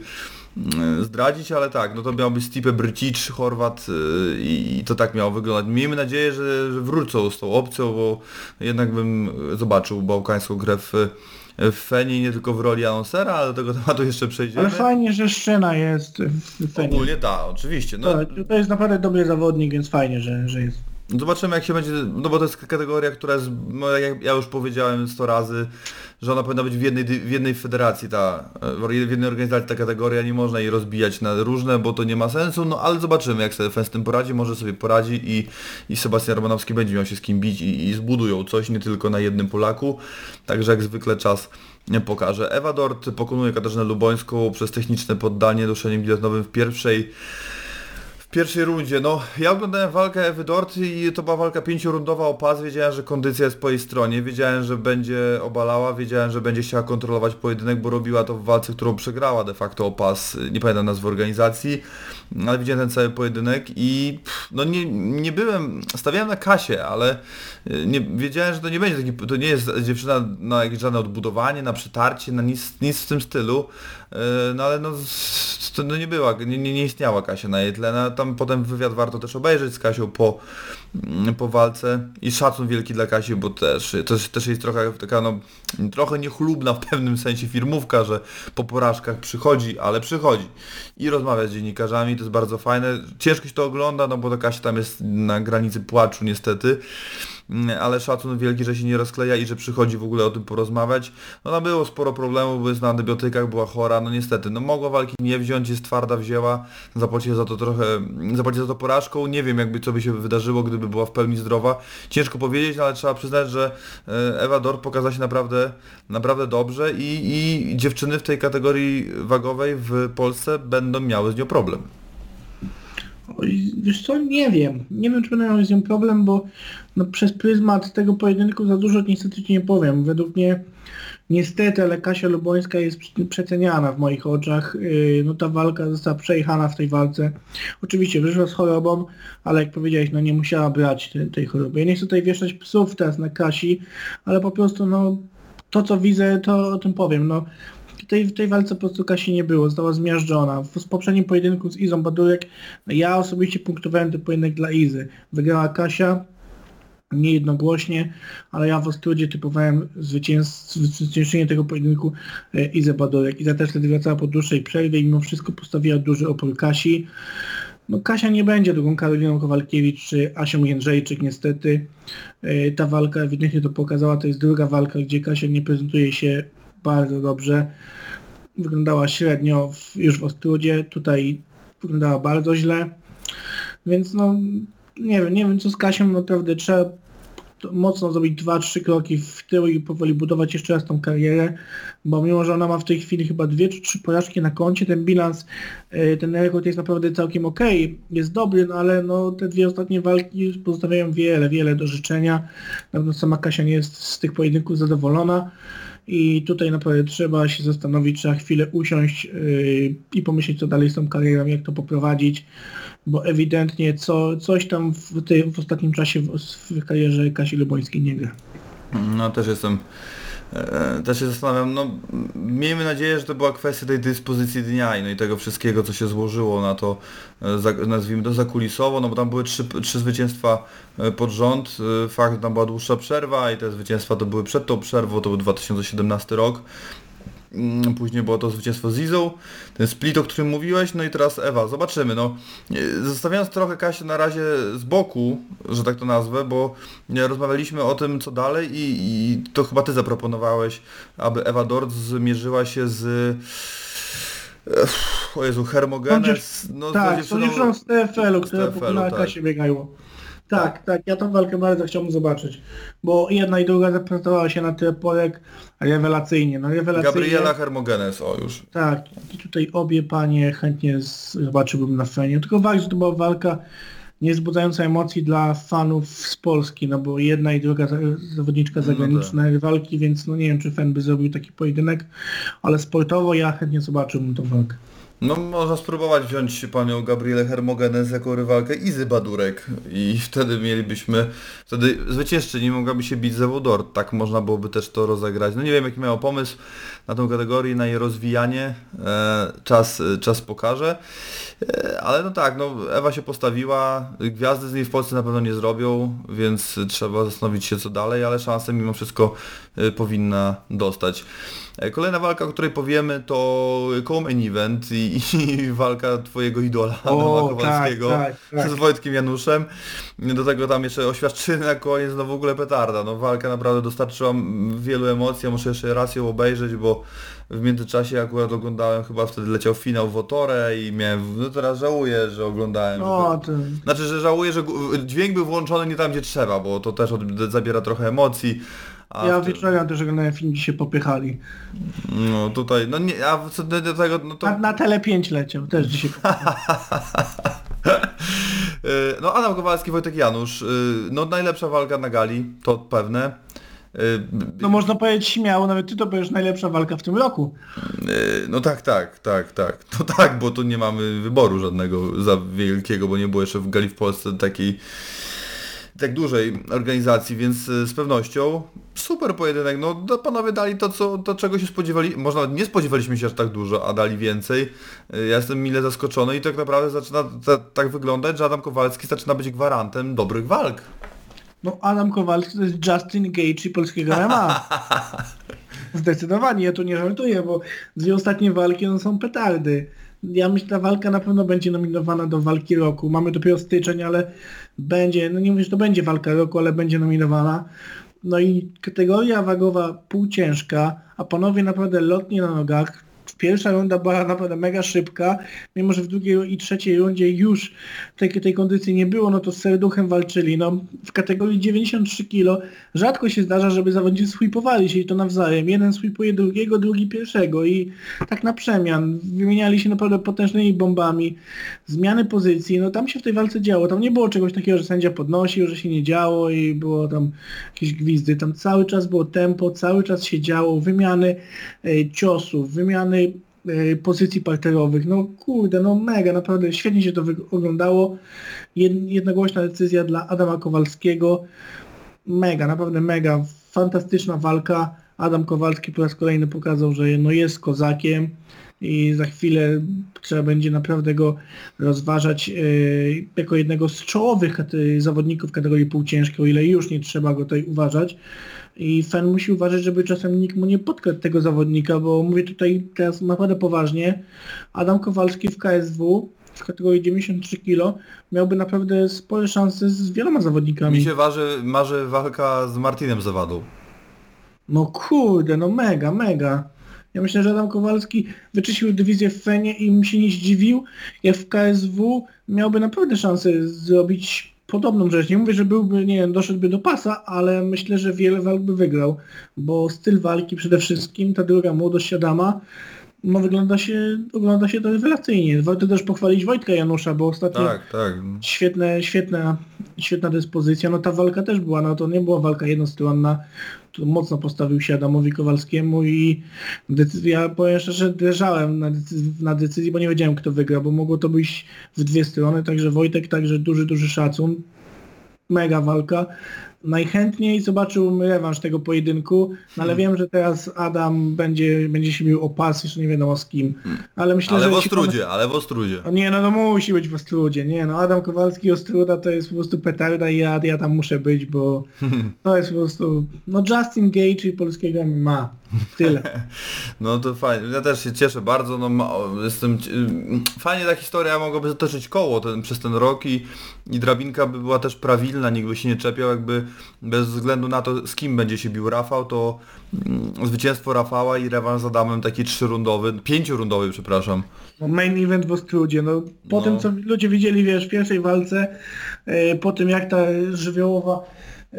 mm, zdradzić, ale tak, no to miał być Stipe Brycic, Chorwat y, i, to tak miało wyglądać. Miejmy nadzieję, że, że wrócą z tą opcją, bo jednak bym zobaczył bałkańską grę w, w Feni, nie tylko w roli anonsera, ale do tego tematu jeszcze przejdziemy. Ale fajnie, że Szczena jest w Fenie. Ogólnie tak, oczywiście. No, To, to jest naprawdę dobry zawodnik, więc fajnie, że, że jest. Zobaczymy jak się będzie, no bo to jest kategoria, która jest, no jak ja już powiedziałem 100 razy, że ona powinna być w jednej, w jednej federacji ta, w jednej organizacji ta kategoria, nie można jej rozbijać na różne, bo to nie ma sensu, no ale zobaczymy jak sobie Fen z tym poradzi, może sobie poradzi i, i Sebastian Romanowski będzie miał się z kim bić i, i zbudują coś, nie tylko na jednym Polaku, także jak zwykle czas pokaże. Ewa Dort pokonuje Katarzynę Lubońską przez techniczne poddanie duszeniem gilotynowym w pierwszej pierwszej rundzie, no ja oglądałem walkę Ewy Dort i to była walka pięciorundowa o pas, wiedziałem, że kondycja jest po jej stronie, wiedziałem, że będzie obalała, wiedziałem, że będzie chciała kontrolować pojedynek, bo robiła to w walce, którą przegrała de facto o pas, nie pamiętam nazwy organizacji, ale widziałem ten cały pojedynek i pff, no nie, nie byłem, stawiałem na kasie, ale y, nie, wiedziałem, że to nie będzie taki, to nie jest dziewczyna na jakieś żadne odbudowanie, na przytarcie, na nic, nic w tym stylu, y, no ale no, to no nie była, nie, nie, istniała Kasia na jej tle, no, tam potem wywiad warto też obejrzeć z Kasią po, mm, po walce. I szacun wielki dla Kasi, bo też, też, też jest trochę taka no, trochę niechlubna w pewnym sensie firmówka, że po porażkach przychodzi, ale przychodzi. I rozmawia z dziennikarzami, to jest bardzo fajne. Ciężko się to ogląda, no bo to Kasia tam jest na granicy płaczu niestety, Mm, ale szacun wielki, że się nie rozkleja i że przychodzi w ogóle o tym porozmawiać. No tam było sporo problemów, bo jest na antybiotykach, była chora, no niestety, no mogła walki nie wziąć, jest twarda, wzięła, zapłaci za to trochę, zapłaci za to porażką, nie wiem jakby co by się wydarzyło, gdyby była w pełni zdrowa. Ciężko powiedzieć, no, ale trzeba przyznać, że e, Ewa Dort pokazała się naprawdę, naprawdę dobrze i, i dziewczyny w tej kategorii wagowej w Polsce będą miały z nią problem. Wiesz co, nie wiem. Nie wiem, czy będę miał z nią problem, bo no, przez pryzmat tego pojedynku za dużo niestety ci nie powiem. Według mnie niestety, ale Kasia Lubońska jest prze- przeceniana w moich oczach. Yy, No ta walka została przejechana w tej walce. Oczywiście wyszła z chorobą, ale jak powiedziałeś, no nie musiała brać te, tej choroby. Ja nie chcę tutaj wieszać psów teraz na Kasi, ale po prostu no to co widzę, to o tym powiem. No, w tej, w tej walce po prostu Kasi nie było, została zmiażdżona. W, w poprzednim pojedynku z Izą Badurek, ja osobiście punktowałem ten pojedynek dla Izy. Wygrała Kasia, nie jednogłośnie, ale ja w Ostrudzie typowałem zwyciężenie tego pojedynku e, Izę Badurek. Iza też wtedy wracała po dłuższej przerwie i mimo wszystko postawiła duży opór Kasi. No Kasia nie będzie drugą Karoliną Kowalkiewicz czy Asią Jędrzejczyk niestety. E, Ta walka ewidentnie to pokazała, to jest druga walka, gdzie Kasia nie prezentuje się bardzo dobrze. Wyglądała średnio w, już w Ostrudzie, tutaj wyglądała bardzo źle. Więc no nie wiem, nie wiem co z Kasią naprawdę trzeba mocno zrobić dwa, trzy kroki w tył i powoli budować jeszcze raz tą karierę, bo mimo, że ona ma w tej chwili chyba dwie czy trzy porażki na koncie, ten bilans, y, ten rekord jest naprawdę całkiem okej, jest dobry, no ale no te dwie ostatnie walki pozostawiają wiele, wiele do życzenia. Na pewno sama Kasia nie jest z tych pojedynków zadowolona i tutaj naprawdę trzeba się zastanowić, trzeba chwilę usiąść yy, i pomyśleć co dalej z tą karierą, jak to poprowadzić, bo ewidentnie co, coś tam w, tej, w ostatnim czasie w, w karierze Kasi Lubońskiej nie gra. No też jestem, też się zastanawiam, no miejmy nadzieję, że to była kwestia tej dyspozycji dnia i, no i tego wszystkiego, co się złożyło na to, e, nazwijmy to zakulisowo, no bo tam były trzy, trzy zwycięstwa e, pod rząd, e, fakt, tam była dłuższa przerwa i te zwycięstwa to były przed tą przerwą, to był 2017 rok. Mm, Później było to zwycięstwo z Izą, ten split, o którym mówiłeś, no i teraz Ewa, zobaczymy, no. Zostawiając trochę Kasię na razie z boku, że tak to nazwę, bo rozmawialiśmy o tym, co dalej i, i to chyba Ty zaproponowałeś, aby Ewa Dort zmierzyła się z... Ech, O Jezu, Hermogenes... No, tak, z to dziewczyną z TFL-u, które TFL-u, na tak. Kasie biegają. Tak, tak, ja tą walkę bardzo chciałbym zobaczyć, bo jedna i druga zaprezentowała się na tyle polek rewelacyjnie, no rewelacyjnie. Gabriela Hermogenes, o już. Tak, i tutaj obie panie chętnie zobaczyłbym na fenie. Tylko fakt, że to była walka niezbudzająca emocji dla fanów z Polski, no bo jedna i druga za- zawodniczka No zagraniczne walki, więc no nie wiem, czy fan by zrobił taki pojedynek, ale sportowo ja chętnie zobaczyłbym tą walkę. No można spróbować wziąć panią Gabrielę Hermogenes jako rywalkę Izy Badurek i wtedy mielibyśmy, wtedy zwyciężczyni mogłaby się bić ze Wodor, tak można byłoby też to rozegrać. No nie wiem jaki miał pomysł na tą kategorię, na jej rozwijanie, e, czas, czas pokaże, e, ale no tak, no Ewa się postawiła, gwiazdy z niej w Polsce na pewno nie zrobią, więc trzeba zastanowić się co dalej, ale szansę mimo wszystko e, powinna dostać. E, Kolejna walka, o której powiemy to co-main event i, i walka twojego idola O, Adama Kowalskiego tak, tak, tak. z Wojtkiem Januszem. Do tego tam jeszcze oświadczyny na koniec, no w ogóle petarda. No walka naprawdę dostarczyła wielu emocji, ja muszę jeszcze raz ją obejrzeć, bo w międzyczasie akurat oglądałem, chyba wtedy leciał finał w Otorę i miałem, no teraz żałuję, że oglądałem. No, to... Znaczy, że żałuję, że dźwięk był włączony nie tam, gdzie trzeba, bo to też od, zabiera trochę emocji. A Ja w- wieczorem też oglądałem film, gdzie się popychali. No tutaj, no nie, a co do tego, no to... Na, na Tele 5 leciał, też dzisiaj. Y, No Adam Kowalski, Wojtek Janusz, y, no najlepsza walka na gali, to pewne. Y, No można powiedzieć śmiało, nawet ty to powiesz najlepsza walka w tym roku. No tak, tak, tak, tak. No tak, bo tu nie mamy wyboru żadnego za wielkiego, bo nie było jeszcze w gali w Polsce takiej tak dużej organizacji, więc y, z pewnością super pojedynek. No no, panowie dali to, co, to czego się spodziewali. Może nawet nie spodziewaliśmy się aż tak dużo, a dali więcej. Y, Ja jestem mile zaskoczony i tak naprawdę zaczyna ta, tak wyglądać, że Adam Kowalski zaczyna być gwarantem dobrych walk. No Adam Kowalski to jest Justin Gage i polskiego MMA. Zdecydowanie, ja tu nie żartuję, bo dwie ostatnie walki no, są petardy. Ja myślę, ta walka na pewno będzie nominowana do walki roku. Mamy dopiero styczeń, ale będzie, no nie mówię, że to będzie walka roku, ale będzie nominowana. No i kategoria wagowa półciężka, a panowie naprawdę lotnie na nogach. Pierwsza runda była naprawdę mega szybka, mimo że w drugiej i trzeciej rundzie już tej, tej kondycji nie było, no to z serduchem walczyli. No, w kategorii 93 kg rzadko się zdarza, żeby zawodnicy sweepowali się i to nawzajem. Jeden sweepuje drugiego, drugi pierwszego i tak na przemian. Wymieniali się naprawdę potężnymi bombami. Zmiany pozycji, no tam się w tej walce działo. Tam nie było czegoś takiego, że sędzia podnosił, że się nie działo i było tam jakieś gwizdy. Tam cały czas było tempo, cały czas się działo. Wymiany e, ciosów, wymiany pozycji parterowych. No kurde, no mega, naprawdę świetnie się to oglądało. Jed- Jednogłośna decyzja dla Adama Kowalskiego. Mega, naprawdę mega. Fantastyczna walka. Adam Kowalski po raz kolejny pokazał, że no jest kozakiem i za chwilę trzeba będzie naprawdę go rozważać e, jako jednego z czołowych kate- zawodników kategorii półciężkiej, o ile już nie trzeba go tutaj uważać. I fan musi uważać, żeby czasem nikt mu nie podkradł tego zawodnika, bo mówię tutaj teraz naprawdę poważnie. Adam Kowalski w KSW w kategorii 93 kg miałby naprawdę spore szanse z wieloma zawodnikami. Mi się waży, marzy walka z Martinem Zawadą. No kurde, no mega, mega. Ja myślę, że Adam Kowalski wyczyścił dywizję w Fenie i mi się nie zdziwił, jak w KSW miałby naprawdę szansę zrobić podobną rzecz. Nie mówię, że byłby, nie wiem, doszedłby do pasa, ale myślę, że wiele walk by wygrał, bo styl walki przede wszystkim, ta druga młodość Adama, no wygląda się, ogląda się to rewelacyjnie. Warto też pochwalić Wojtka Janusza, bo ostatnio Tak, tak. świetne, świetna świetna dyspozycja, no ta walka też była, no to nie była walka jednostronna, mocno postawił się Adamowi Kowalskiemu i ja powiem szczerze, drżałem na, decyzji, na decyzji, bo nie wiedziałem kto wygra, bo mogło to być w dwie strony, także Wojtek, także duży, duży szacun, mega walka. Najchętniej zobaczyłbym rewanż tego pojedynku, no ale wiem, że teraz Adam będzie, będzie się bił o pas, jeszcze nie wiadomo z kim. Ale myślę, Ale że w Ostrudzie, ale w Ostrudzie. o nie, no to musi być w Ostrudzie, nie no, Adam Kowalski Ostruda to jest po prostu petarda i ja, ja tam muszę być, bo to jest po prostu, no Justin Gage i polskiego ma tyle. No to fajnie, ja też się cieszę bardzo, no ma, jestem, y, fajnie ta historia mogłaby zatoczyć koło ten, przez ten rok i, i drabinka by była też prawilna, nikt by się nie czepiał, jakby bez względu na to z kim będzie się bił Rafał, to mm, zwycięstwo Rafała i rewanż z Adamem taki trzyrundowy, pięciorundowy przepraszam. No, main event w Ostrudzie, no po No. tym co ludzie widzieli, wiesz, w pierwszej walce, e, po tym jak ta żywiołowa e,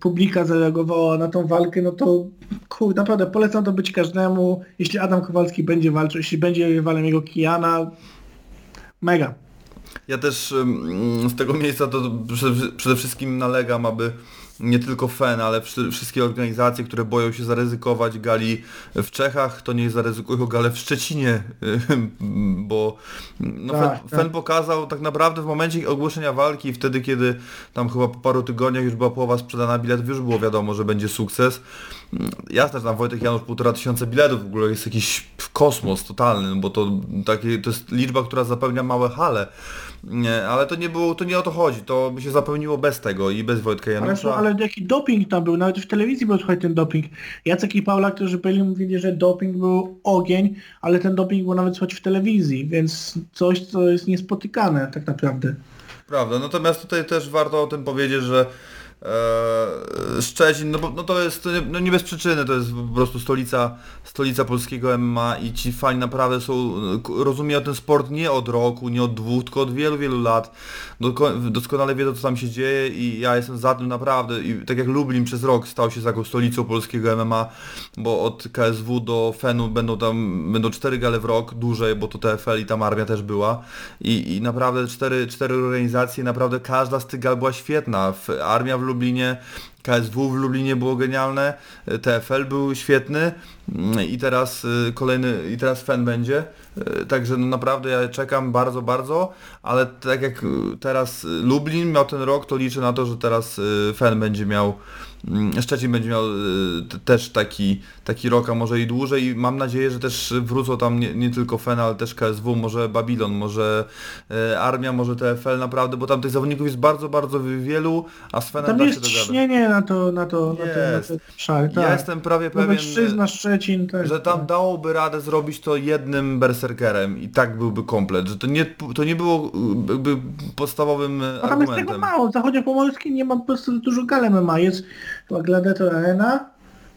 publika zareagowała na tą walkę, no to kurde, naprawdę polecam to być każdemu, jeśli Adam Kowalski będzie walczył, jeśli będzie rywalem jego Kijana, mega. Ja też ym, z tego miejsca to przede, wszystkim nalegam, aby nie tylko FEN, ale wszy- wszystkie organizacje, które boją się zaryzykować gali w Czechach, to nie zaryzykują galę w Szczecinie, bo no, Tak, FEN, tak. FEN pokazał tak naprawdę w momencie ogłoszenia walki, wtedy kiedy tam chyba po paru tygodniach już była połowa sprzedana biletów, już było wiadomo, że będzie sukces. Mm, Jasne, że tam Wojtek Janusz półtora tysiąca biletów w ogóle jest jakiś kosmos totalny, bo to, takie, to jest liczba, która zapełnia małe hale. Nie, ale to nie było, to nie o to chodzi, to by się zapełniło bez tego i bez Wojtka Ale, Janusza. co, ale jaki doping tam był, nawet w telewizji był trochę ten doping. Jacek i Paula, którzy byli, mówili, że doping był ogień, ale ten doping był nawet słychać w telewizji, więc coś, co jest niespotykane tak naprawdę. Prawda, natomiast tutaj też warto o tym powiedzieć, że Szczecin, no, bo, no to jest, no nie bez przyczyny, to jest po prostu stolica, stolica polskiego MMA i ci fani naprawdę są, rozumieją ten sport nie od roku, nie od dwóch, tylko od wielu, wielu lat. Doskonale wiedzą co tam się dzieje i ja jestem za tym naprawdę i tak jak Lublin przez rok stał się taką stolicą polskiego MMA, bo od KSW do FEN-u będą tam, będą cztery gale w rok, dłużej, bo to TFL i tam armia też była i, i naprawdę cztery, cztery organizacje, naprawdę każda z tych gal była świetna. W, armia w Lublinie, KSW w Lublinie było genialne, TFL był świetny mm, i teraz y, kolejny, i teraz FEN będzie. Y, Także no naprawdę ja czekam bardzo, bardzo, ale tak jak teraz Lublin miał ten rok, to liczę na to, że teraz FEN będzie miał Szczecin będzie miał y, też taki, taki rok, a może i dłużej i mam nadzieję, że też wrócą tam nie, nie tylko FEN, ale też KSW, może Babylon, może y, Armia, może TFL naprawdę, bo tam tych zawodników jest bardzo, bardzo wielu, a z FENem Tam jest ciśnienie na to, na to, na to, na to tak. Ja jestem prawie pewien, Lubelszczyzna, Szczecin też. że tam dałoby radę zrobić to jednym berserkerem i tak byłby komplet, że to nie, to nie było jakby podstawowym A tam jest tego argumentem. mało. W zachodzie pomorskim nie ma po prostu dużo gal MMA. Jest chyba Gladiator Arena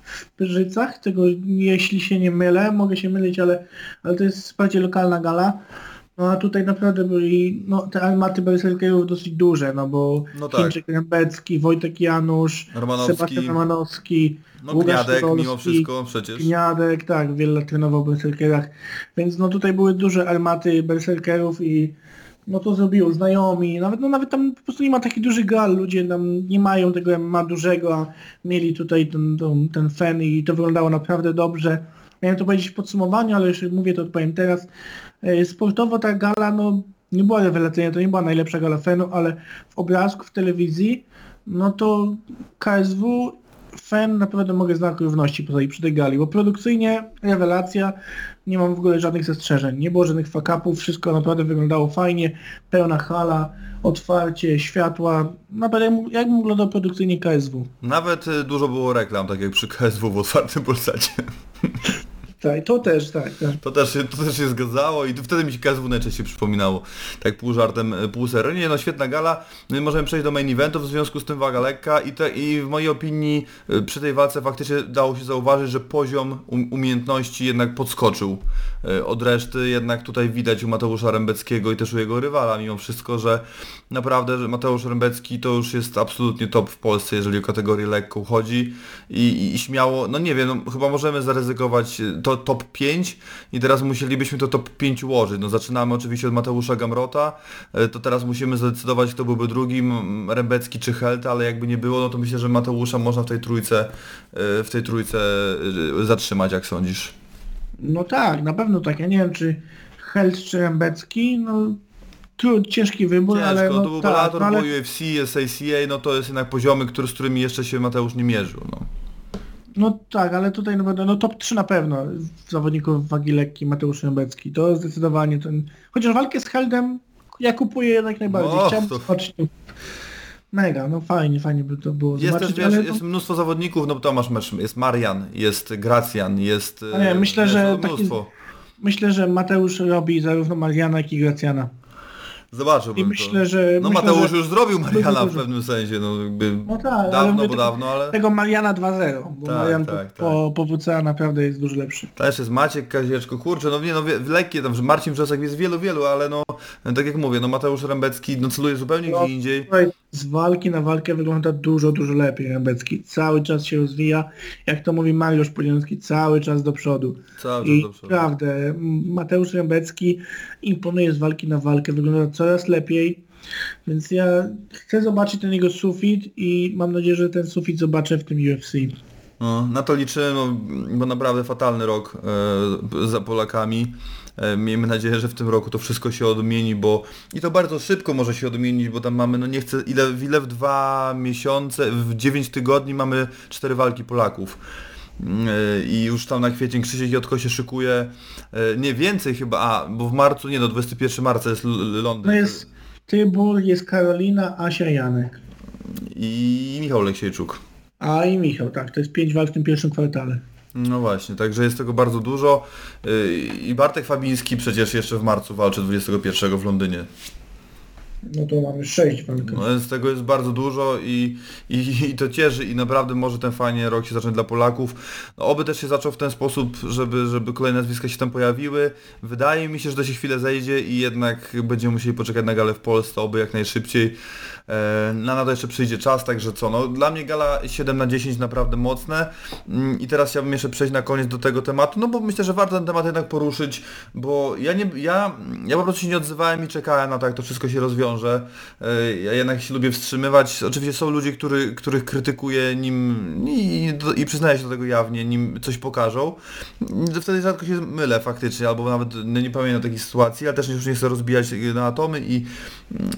w Pyrzycach, tego jeśli się nie mylę, mogę się mylić, ale, ale to jest bardziej lokalna gala. No a tutaj naprawdę byli, no te armaty berserkerów dosyć duże, no bo No tak. Chińczyk Rębecki, Wojtek Janusz, Romanowski. Sebastian Romanowski, No Łukasz Gniadek mimo Podolski, wszystko przecież. Gniadek, tak, wiele lat trenował w berserkerach, więc no tutaj były duże armaty berserkerów i no to zrobiło znajomi, nawet no nawet tam po prostu nie ma takich dużych gal, ludzie tam nie mają tego MMA dużego, a mieli tutaj ten, ten, ten fen i to wyglądało naprawdę dobrze. Miałem to powiedzieć w podsumowaniu, ale już mówię to odpowiem teraz. E, Sportowo ta gala no nie była rewelacyjna, to nie była najlepsza gala fenu, ale w obrazku, w telewizji, no to KSW fan naprawdę mogę znak równości przy tej gali, bo produkcyjnie rewelacja, nie mam w ogóle żadnych zastrzeżeń, nie było żadnych fakapów, wszystko naprawdę wyglądało fajnie, pełna hala, otwarcie, światła, naprawdę jak, jak wyglądał produkcyjnie KSW. Nawet y, dużo było reklam, tak jak przy KSW w otwartym Polsacie. Tak, to też, tak, tak. To też, to też się zgadzało i wtedy mi się KSW najczęściej przypominało. Tak pół żartem, y, pół serio. Nie no, świetna gala. Możemy przejść do main eventów, w związku z tym waga lekka i, te, i w mojej opinii y, przy tej walce faktycznie dało się zauważyć, że poziom um, umiejętności jednak podskoczył y, od reszty. Jednak tutaj widać u Mateusza Rębeckiego i też u jego rywala mimo wszystko, że naprawdę że Mateusz Rębecki to już jest absolutnie top w Polsce, jeżeli o kategorię lekką chodzi i, i, i śmiało, no nie wiem, no, chyba możemy zaryzykować, to to top 5 i teraz musielibyśmy to top 5 ułożyć. No zaczynamy oczywiście od Mateusza Gamrota, e, to teraz musimy zdecydować kto byłby drugim, Rembecki czy Helta, ale jakby nie było, no to myślę, że Mateusza można w tej trójce, e, w tej trójce e, zatrzymać, jak sądzisz. No tak, na pewno tak. Ja nie wiem, czy Held czy Rembecki, no trud, ciężki wybór, Ciężko, ale no to był tak, no, ale UFC, jest ACA, no to jest jednak poziomy, który, z którymi jeszcze się Mateusz nie mierzył. No. No tak, ale tutaj no, no top 3 na pewno zawodników wagi lekkiej Mateusz Rembecki. To zdecydowanie ten... Chociaż walkę z Heldem ja kupuję jak najbardziej. No, Chciałbym to- zobaczyć. Mega, no fajnie, fajnie by to było Jest też zobaczyć, wiesz, ale jest mnóstwo zawodników, no to masz mecz, jest Marian, jest Gracjan, jest... A nie, e, myślę, jest że mnóstwo. myślę, że Mateusz robi zarówno Mariana, jak i Gracjana. Zobaczyłbym I to. myślę, że... No myślę, Mateusz że... już zrobił Mariana w pewnym sensie, no jakby No tak, dawno, bo dawno, ale... Tego Mariana 2-0, bo Tak, Marian tak, po, po, po WCA naprawdę jest dużo lepszy. Też jest Maciek Kazieczko, kurczę, no nie no, wie- lekkie tam, że Marcin Wrzosek jest wielu, wielu, ale no, tak jak mówię, no Mateusz Rembecki no celuje zupełnie No. gdzie indziej. Z walki na walkę wygląda dużo, dużo lepiej Rembecki. Cały czas się rozwija. Jak to mówi Mariusz Poliński, cały czas do przodu. Cały czas I do przodu. naprawdę, Mateusz Rembecki imponuje z walki na walkę, wygląda coraz lepiej. Więc ja chcę zobaczyć ten jego sufit i mam nadzieję, że ten sufit zobaczę w tym UFC. No, na to liczymy, bo naprawdę fatalny rok e, za Polakami. E, miejmy nadzieję, że w tym roku to wszystko się odmieni, bo i to bardzo szybko może się odmienić, bo tam mamy, no nie chcę, ile, ile w dwa miesiące, w 9 tygodni mamy cztery walki Polaków. E, I już tam na kwiecień Krzysiek Jotko się szykuje, e, nie więcej chyba, a, bo w marcu, nie no, 21 marca jest Londyn No jest Tybur, jest Karolina, Asia, Janek. i Michał Leksiejczuk. A i Michał, tak, to jest pięć walk w tym pierwszym kwartale. No właśnie, także jest tego bardzo dużo. Yy, I Bartek Fabiński przecież jeszcze w marcu walczy 21 w Londynie. No to mamy sześć walk. No, więc tego jest bardzo dużo i, i, i to cieszy i naprawdę może ten fajnie rok się zacząć dla Polaków. No, oby też się zaczął w ten sposób, żeby, żeby kolejne nazwiska się tam pojawiły. Wydaje mi się, że to się chwilę zejdzie i jednak będziemy musieli poczekać na galę w Polsce, oby jak najszybciej. E, Na na to jeszcze przyjdzie czas, także co, no dla mnie gala 7 na 10 naprawdę mocne Mm, i teraz chciałbym jeszcze przejść na koniec do tego tematu, no bo myślę, że warto ten temat jednak poruszyć, bo ja nie, ja, ja po prostu się nie odzywałem i czekałem na to, jak to wszystko się rozwiąże. E, Ja jednak się lubię wstrzymywać. Oczywiście są ludzie, który, których krytykuję nim i, i przyznaję się do tego jawnie, nim coś pokażą. Wtedy rzadko się mylę faktycznie, albo nawet no, nie pamiętam takiej sytuacji, ale też już nie chcę rozbijać na atomy i,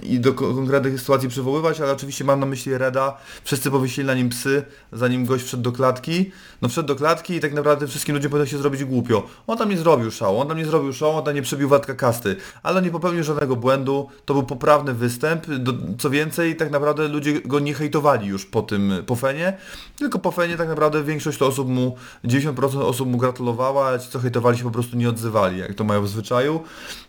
i do ko- konkretnych sytuacji przywoływać, ale oczywiście mam na myśli Reda. Wszyscy powiesili na nim psy, zanim gość wszedł do klatki. No wszedł do klatki i tak naprawdę wszystkim ludziom powinno się zrobić głupio. On tam nie zrobił szału, on tam nie zrobił szału, on tam nie przebił Watka Kasty, ale nie popełnił żadnego błędu, to był poprawny występ, do, co więcej tak naprawdę ludzie go nie hejtowali już po tym, po Fenie, tylko po Fenie tak naprawdę większość to osób mu, 90% osób mu gratulowała, a ci co hejtowali się po prostu nie odzywali, jak to mają w zwyczaju,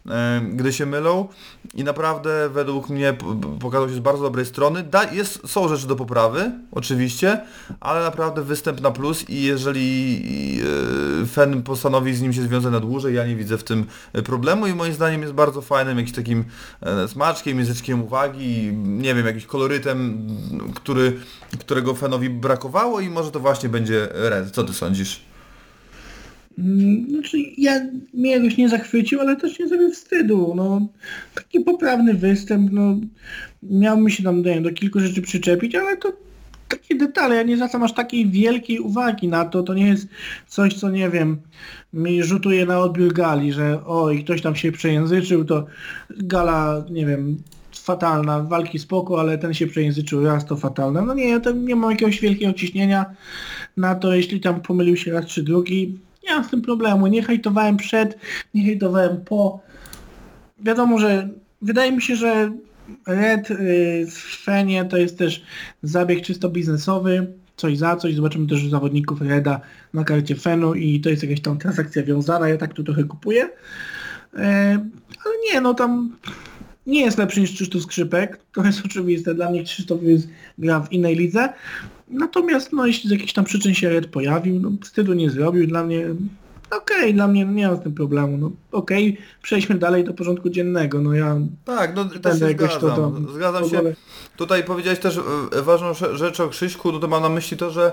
e, gdy się mylą i naprawdę według mnie pokazał się z bardzo dobrej strony. Da, jest, są rzeczy do poprawy, oczywiście, ale naprawdę występ na plus i jeżeli e, Fen postanowi z nim się związać na dłużej, ja nie widzę w tym e, problemu i moim zdaniem jest bardzo fajnym jakimś takim e, smaczkiem, języczkiem uwagi, nie wiem, jakimś kolorytem, który, którego Fenowi brakowało i może to właśnie będzie Red. Co ty sądzisz? Mm, Znaczy, ja mnie jakoś nie zachwycił, ale też nie zrobił wstydu. No, taki poprawny występ, no, miał mi się tam do kilku rzeczy przyczepić, ale to takie detale, ja nie zwracam aż takiej wielkiej uwagi na to, to nie jest coś, co nie wiem, mi rzutuje na odbiór gali, że oj, ktoś tam się przejęzyczył, to gala, nie wiem, fatalna, walki spoko, ale ten się przejęzyczył raz, to fatalna. No nie, ja to nie mam jakiegoś wielkiego ciśnienia na to, jeśli tam pomylił się raz czy drugi, nie mam z tym problemu, nie hejtowałem przed, nie hejtowałem po. Wiadomo, że wydaje mi się, że Red y, z Fenie to jest też zabieg czysto biznesowy, coś za coś, zobaczymy też zawodników Reda na karcie Fenu i to jest jakaś tam transakcja wiązana, ja tak tu trochę kupuję. E, ale nie, no tam nie jest lepszy niż Krzysztof Skrzypek, to jest oczywiste, dla mnie Krzysztof jest, gra w innej lidze, natomiast no jeśli z jakichś tam przyczyn się Red pojawił, no wstydu nie zrobił, dla mnie okej, dla mnie nie ma z tym problemu. No okej, przejdźmy dalej do porządku dziennego. No ja Tak, no też się jakoś to zgadzam. Zgadzam się. ogóle- Tutaj powiedziałeś też e, ważną sze- rzecz o Krzyśku, no to mam na myśli to, że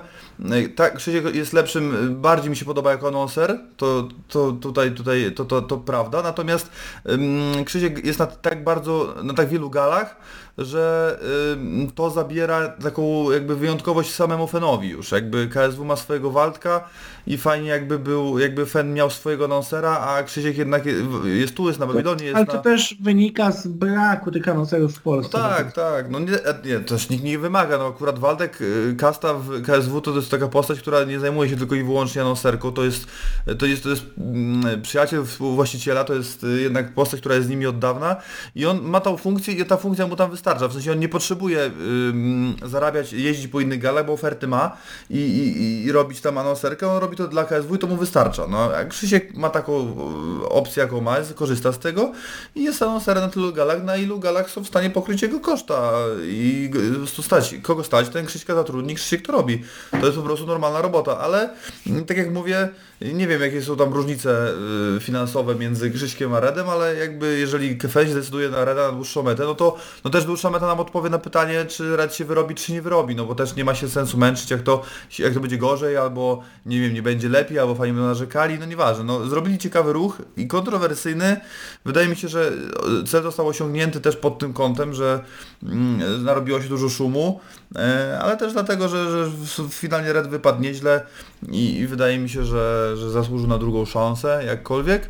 e, tak, Krzysiek jest lepszym, e, bardziej mi się podoba jako anonser, to, to tutaj, tutaj to, to, to prawda, natomiast ym, Krzysiek jest na tak bardzo, na tak wielu galach, że ym, to zabiera taką jakby wyjątkowość samemu Fenowi już, jakby KSW ma swojego Waldka i fajnie jakby był, jakby Fen miał swojego anonsera, a Krzysiek jednak je- jest tu, jest na Babilonie, jest Ale na... to też wynika z braku tych anonserów w Polsce. No tak, tak. No nie, e, nie, też nikt nie wymaga. No akurat Waldek y, Kasta w KSW to jest taka postać, która nie zajmuje się tylko i wyłącznie anonserką. To jest, to jest, to jest mm, przyjaciel współwłaściciela, to jest y, jednak postać, która jest z nimi od dawna i on ma tą funkcję i ta funkcja mu tam wystarcza. W sensie on nie potrzebuje ym, zarabiać, jeździć po innych galach, bo oferty ma i, i, i robić tam anonserkę, on robi to dla KSW i to mu wystarcza. No, Krzysiek ma taką y, opcję, jaką ma, korzysta z tego i jest anonserem na tylu galach, na ilu galach są w stanie pokryć jego koszta i po prostu stać. Kogo stać, ten Krzyśka zatrudni, Krzysiek to robi. To jest po prostu normalna robota, ale mm, tak jak mówię, nie wiem jakie są tam różnice y, finansowe między Krzyśkiem a Redem, ale jakby jeżeli KFS zdecyduje na Reda na dłuższą metę, no to no też dłuższa meta nam odpowie na pytanie, czy Red się wyrobi, czy nie wyrobi, no bo też nie ma się sensu męczyć, jak to, jak to będzie gorzej, albo nie wiem, nie będzie lepiej, albo fani będą narzekali, no nieważne. No, zrobili ciekawy ruch i kontrowersyjny. Wydaje mi się, że cel został osiągnięty też pod tym kątem, że mm, narobiło się dużo szumu, e, ale też dlatego, że, że finalnie Red wypadł nieźle i, i wydaje mi się, że, że zasłużył na drugą szansę, jakkolwiek.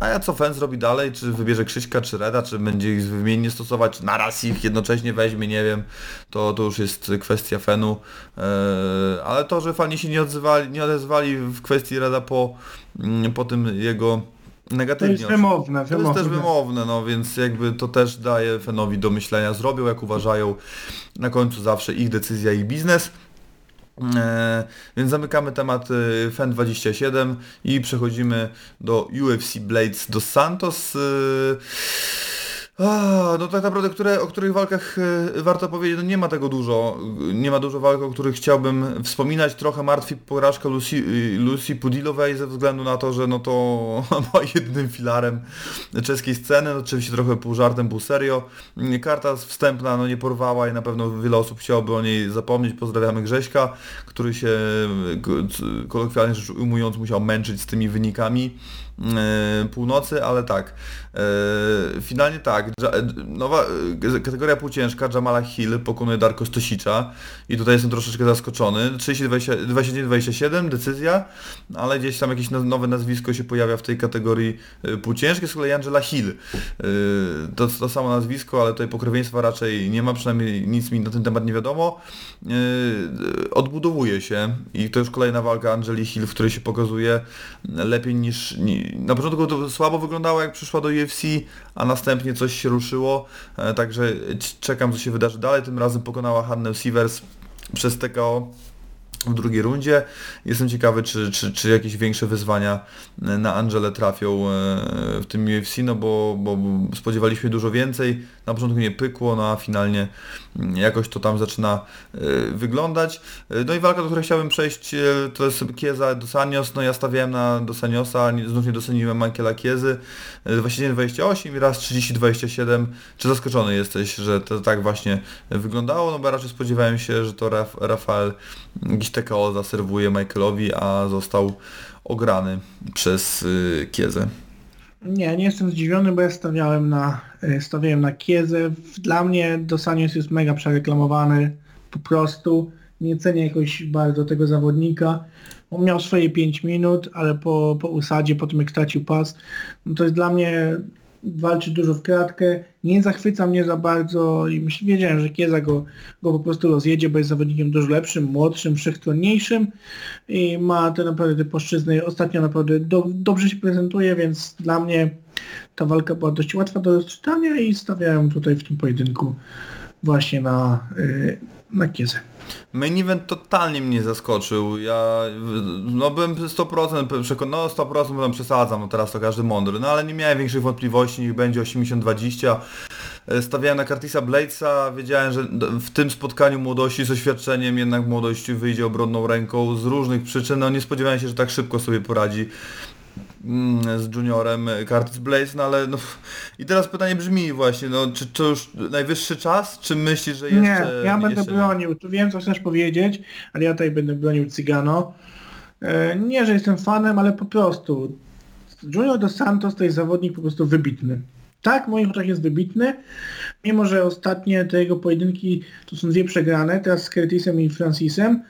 A ja co Fen zrobi dalej, czy wybierze Krzyśka, czy Reda, czy będzie ich wymiennie stosować, czy naraz ich jednocześnie weźmie, nie wiem, to, to już jest kwestia Fenu, Eee, ale to, że fani się nie odzywali, nie odezwali w kwestii Reda po, mm, po tym jego To negatywnie. jest wymowne, To jest też wymowne. wymowne, no więc jakby to też daje Fenowi do myślenia. Zrobią jak uważają, na końcu zawsze ich decyzja i biznes. E, więc zamykamy temat e, FEN 27 i przechodzimy do UFC Blades dos Santos. A, no tak naprawdę, które, o których walkach e, warto powiedzieć, no nie ma tego dużo. Nie ma dużo walk, o których chciałbym wspominać. Trochę martwi porażka Lucy, y, Lucy Pudilowej ze względu na to, że no to była jedynym filarem czeskiej sceny. No, oczywiście trochę pół żartem, pół serio. Karta wstępna no nie porwała i na pewno wiele osób chciałoby o niej zapomnieć. Pozdrawiamy Grześka, który się e, kolokwialnie rzecz ujmując musiał męczyć z tymi wynikami północy, ale tak. E, finalnie tak. E, Nowa kategoria półciężka Jamala Hill pokonuje Darko Stosicza i tutaj jestem troszeczkę zaskoczony. 30-27 decyzja, ale gdzieś tam jakieś nowe nazwisko się pojawia w tej kategorii półciężkiej, z kolei Angela Hill. To, to samo nazwisko, ale tutaj pokrewieństwa raczej nie ma, przynajmniej nic mi na ten temat nie wiadomo. Odbudowuje się i to już kolejna walka Angeli Hill, w której się pokazuje lepiej niż... Na początku to słabo wyglądało jak przyszła do UFC, a następnie coś się ruszyło, e, także czekam co się wydarzy dalej. Tym razem pokonała Hannę Sievers przez TKO w drugiej rundzie. Jestem ciekawy, czy, czy, czy jakieś większe wyzwania e, na Angelę trafią e, w tym UFC, no bo bo spodziewaliśmy dużo więcej. Na początku nie pykło, no a finalnie mm, jakoś to tam zaczyna e, wyglądać. E, No i walka, do której chciałbym przejść, e, to jest Kieza Dos Anjos. No ja stawiałem na Dos Anjosa, nie- znów nie doceniłem Mankiela Kiezy. E, 21-28 i raz 30-27. Czy zaskoczony jesteś, że to tak właśnie wyglądało? No bo raczej spodziewałem się, że to Raf Rafael jakiś TKO zaserwuje Michaelowi, a został ograny przez Kiezę. Nie, nie jestem zdziwiony, bo ja stawiałem na, e, stawiałem na Kiezę. Dla mnie Dosanius jest mega przereklamowany, po prostu. Nie cenię jakoś bardzo tego zawodnika. On miał swoje 5 minut, ale po, po usadzie, po tym jak stracił pas, no to jest dla mnie walczy dużo w kratkę, nie zachwyca mnie za bardzo i myśl, wiedziałem, że Kieza go, go po prostu rozjedzie, bo jest zawodnikiem dużo lepszym, młodszym, wszechstronniejszym i ma te naprawdę płaszczyzny. Ostatnio naprawdę do, dobrze się prezentuje, więc dla mnie ta walka była dość łatwa do rozczytania i stawiałem tutaj w tym pojedynku właśnie na, yy, na Kiezę. Main event totalnie mnie zaskoczył. Ja no byłem 100% przekonany, no 100% bo tam przesadzam, no teraz to każdy mądry, no ale nie miałem większych wątpliwości, niech będzie 80-20. e, stawiałem na Curtisa Bladesa, wiedziałem, że w tym spotkaniu młodości z oświadczeniem jednak młodość wyjdzie obronną ręką z różnych przyczyn. No nie spodziewałem się, że tak szybko sobie poradzi z juniorem Curtis Blaze, no ale no i teraz pytanie brzmi właśnie, no czy to już najwyższy czas, czy myślisz, że jeszcze... nie, ja będę jeszcze bronił. Tu wiem, co chcesz powiedzieć, ale ja tutaj będę bronił Cygano. E, Nie, że jestem fanem, ale po prostu Junior dos Santos to jest zawodnik po prostu wybitny. Tak, w moich oczach jest wybitny, mimo że ostatnie te jego pojedynki to są dwie przegrane, teraz z Curtisem i Francisem.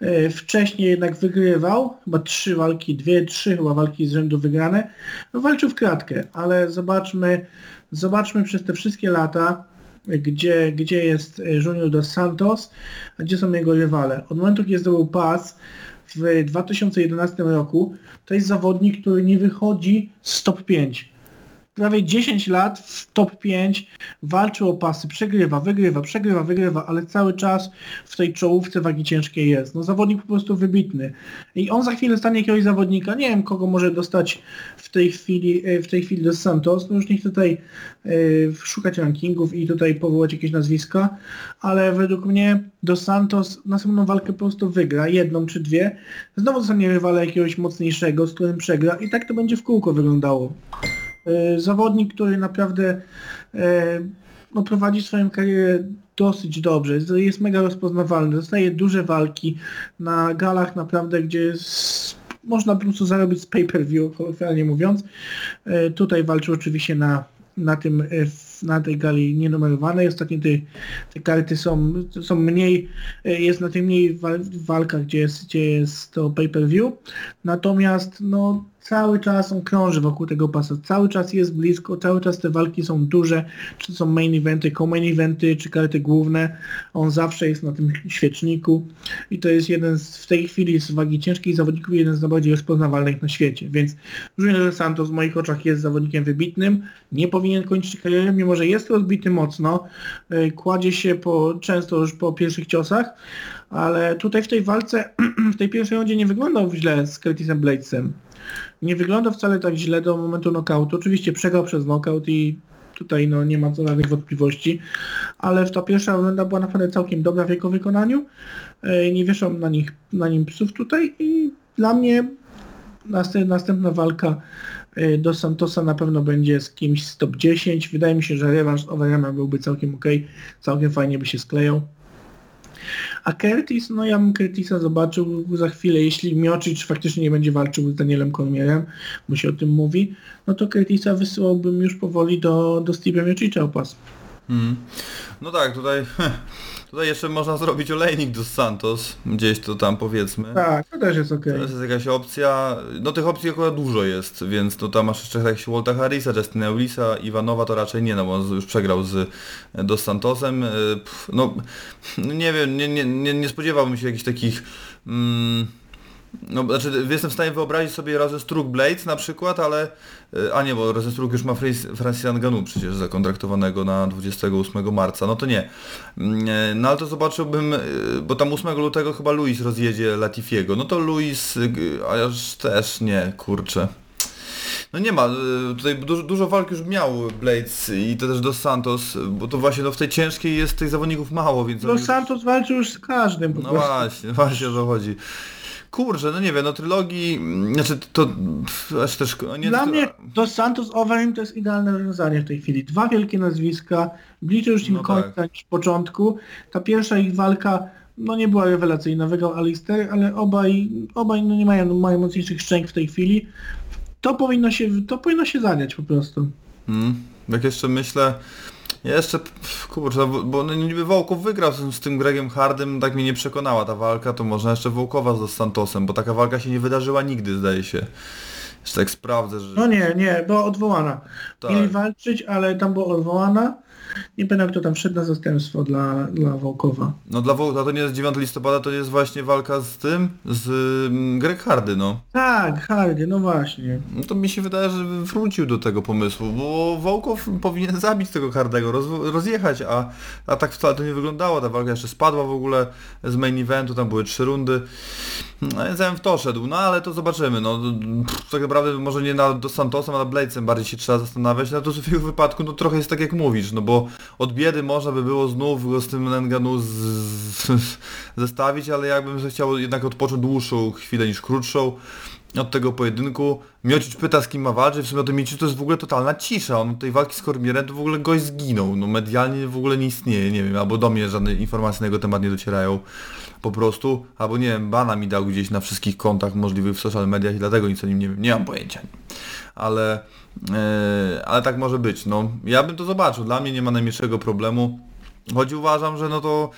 E, Wcześniej jednak wygrywał, chyba trzy walki, dwie, trzy chyba walki z rzędu wygrane. No, walczył w kratkę, ale zobaczmy, zobaczmy przez te wszystkie lata, gdzie, gdzie jest e, Junior dos Santos, a gdzie są jego rywale. Od momentu, kiedy zdobył pas w 2011 roku, to jest zawodnik, który nie wychodzi z top 5 prawie 10 lat w top 5 walczył o pasy, przegrywa, wygrywa, przegrywa, wygrywa, ale cały czas w tej czołówce wagi ciężkiej jest. No zawodnik po prostu wybitny. I on za chwilę stanie jakiegoś zawodnika, nie wiem kogo może dostać w tej chwili, e, w tej chwili do Santos, no już nie chcę tutaj e, szukać rankingów i tutaj powołać jakieś nazwiska, ale według mnie do Santos następną walkę po prostu wygra, jedną czy dwie, znowu dostanie rywala jakiegoś mocniejszego, z którym przegra i tak to będzie w kółko wyglądało. E, zawodnik, który naprawdę e, no, prowadzi swoją karierę dosyć dobrze, jest, mega rozpoznawalny, dostaje duże walki na galach naprawdę, gdzie można po prostu zarobić z pay-per-view, kolokwialnie mówiąc. E, tutaj walczył oczywiście na, na tym na tej gali nienumerowanej. Ostatnio te, te karty są, są mniej, jest na tych mniej wal, walkach, gdzie jest, gdzie jest to pay-per-view. Natomiast no cały czas on krąży wokół tego pasa, cały czas jest blisko, cały czas te walki są duże, czy są main eventy, co-main eventy, czy karty główne, on zawsze jest na tym świeczniku. I to jest jeden z, w tej chwili z wagi ciężkich zawodników, jeden z najbardziej rozpoznawalnych na świecie, więc Junior Santos w moich oczach jest zawodnikiem wybitnym, nie powinien kończyć kariery, mimo że jest rozbity mocno, e, kładzie się po, często już po pierwszych ciosach, ale tutaj w tej walce, w tej pierwszej rundzie nie wyglądał źle z Curtisem Bladesem. Nie wygląda wcale tak źle do momentu knockoutu. Oczywiście przegrał przez knockout i tutaj no, nie ma żadnych wątpliwości, ale ta pierwsza runda była naprawdę całkiem dobra w jego wykonaniu. E, Nie wieszam na, nich, na nim psów tutaj i dla mnie następ, następna walka e, do Santosa na pewno będzie z kimś z top 10. Wydaje mi się, że rewanż z Overeemem byłby całkiem ok, całkiem fajnie by się sklejał. A Curtis, no ja bym Curtisa zobaczył za chwilę, jeśli Miocic faktycznie nie będzie walczył z Danielem Cormierem, bo się o tym mówi, no to Curtisa wysyłałbym już powoli do, do Steve'a Miocicza o pas. Mm. No tak, tutaj, tutaj jeszcze można zrobić olejnik do Santos, gdzieś to tam powiedzmy. Tak, to też jest okej. To jest jakaś opcja, no tych opcji akurat dużo jest, więc no tam masz jeszcze jakiegoś Walta Harrisa, Justina Eulisa, Iwanowa to raczej nie, no bo on już przegrał z Dos Santosem, y, pff, no no nie wiem, nie, nie, nie, nie spodziewałbym się jakichś takich mm, no, znaczy jestem w stanie wyobrazić sobie Rosenstruck Blades na przykład, ale... y, A nie, bo Rosenstruck już ma Francisa Ngannou przecież zakontraktowanego na 28 marca, no to nie. Mm, e, No ale to zobaczyłbym, y, bo tam 8 lutego chyba Luis rozjedzie Latifiego. No to Luis, a aż też nie, kurczę. No nie ma, tutaj dużo, dużo walk już miał Blades i to też Dos Santos, bo to właśnie no w tej ciężkiej jest tych zawodników mało, więc... Dos już- Santos walczył już z każdym po no właśnie, właśnie o to chodzi. Kurczę, no nie wiem, no trylogii, mm, znaczy to, aż też, no nie, Dla to, mnie Dos Santos Overeem to jest idealne rozwiązanie w tej chwili. Dwa wielkie nazwiska, bliżej już im No końca tak. niż początku. Ta pierwsza ich walka no nie była rewelacyjna, wygrał Alistair, ale obaj, obaj no nie mają, no, mają mocniejszych szczęk w tej chwili. To powinno się, to powinno się zadziać po prostu. Mm, jak jeszcze myślę, jeszcze, kurczę, no bo, no niby Wołkow wygrał z, z tym Gregiem Hardem, tak mnie nie przekonała ta walka, to można jeszcze Wołkowa z Santosem, bo taka walka się nie wydarzyła nigdy, zdaje się. Jeszcze tak sprawdzę, że... No nie, nie, była odwołana. Tak. Mieli walczyć, ale tam była odwołana. Nie pamiętam kto tam wszedł na zastępstwo dla, dla Wołkowa. No dla Wołka to nie jest 9 listopada, to jest właśnie walka z tym, z mm, Greg Hardy, no. Tak, Hardy, no właśnie. No to mi się wydaje, że wrócił do tego pomysłu, bo Wołkow powinien zabić tego Hardego, roz, rozjechać, a, a tak wcale to nie wyglądało. Ta walka jeszcze spadła w ogóle z main eventu, tam były trzy rundy. No, ja w to szedł, no ale to zobaczymy. No, pff, tak naprawdę może nie na, do Santosem, a na Bladesem bardziej się trzeba zastanawiać. No to w jego wypadku no trochę jest tak jak mówisz, no bo od biedy można by było znów go z tym Nenganu z, z, zestawić, ale jakbym chciał jednak odpocząć dłuższą chwilę niż krótszą od tego pojedynku. Miocic pyta z kim ma walczyć, w sumie o tym Miocic to jest w ogóle totalna cisza. On tej walki z Kormierem to w ogóle gość zginął. No medialnie w ogóle nie istnieje, nie wiem, albo do mnie żadne informacje na jego temat nie docierają po prostu, albo nie wiem, bana mi dał gdzieś na wszystkich kontach możliwych w social mediach i dlatego nic o nim nie wiem, nie mam pojęcia. Ale, yy, ale tak może być, no. Ja bym to zobaczył, dla mnie nie ma najmniejszego problemu. Choć uważam, że no to,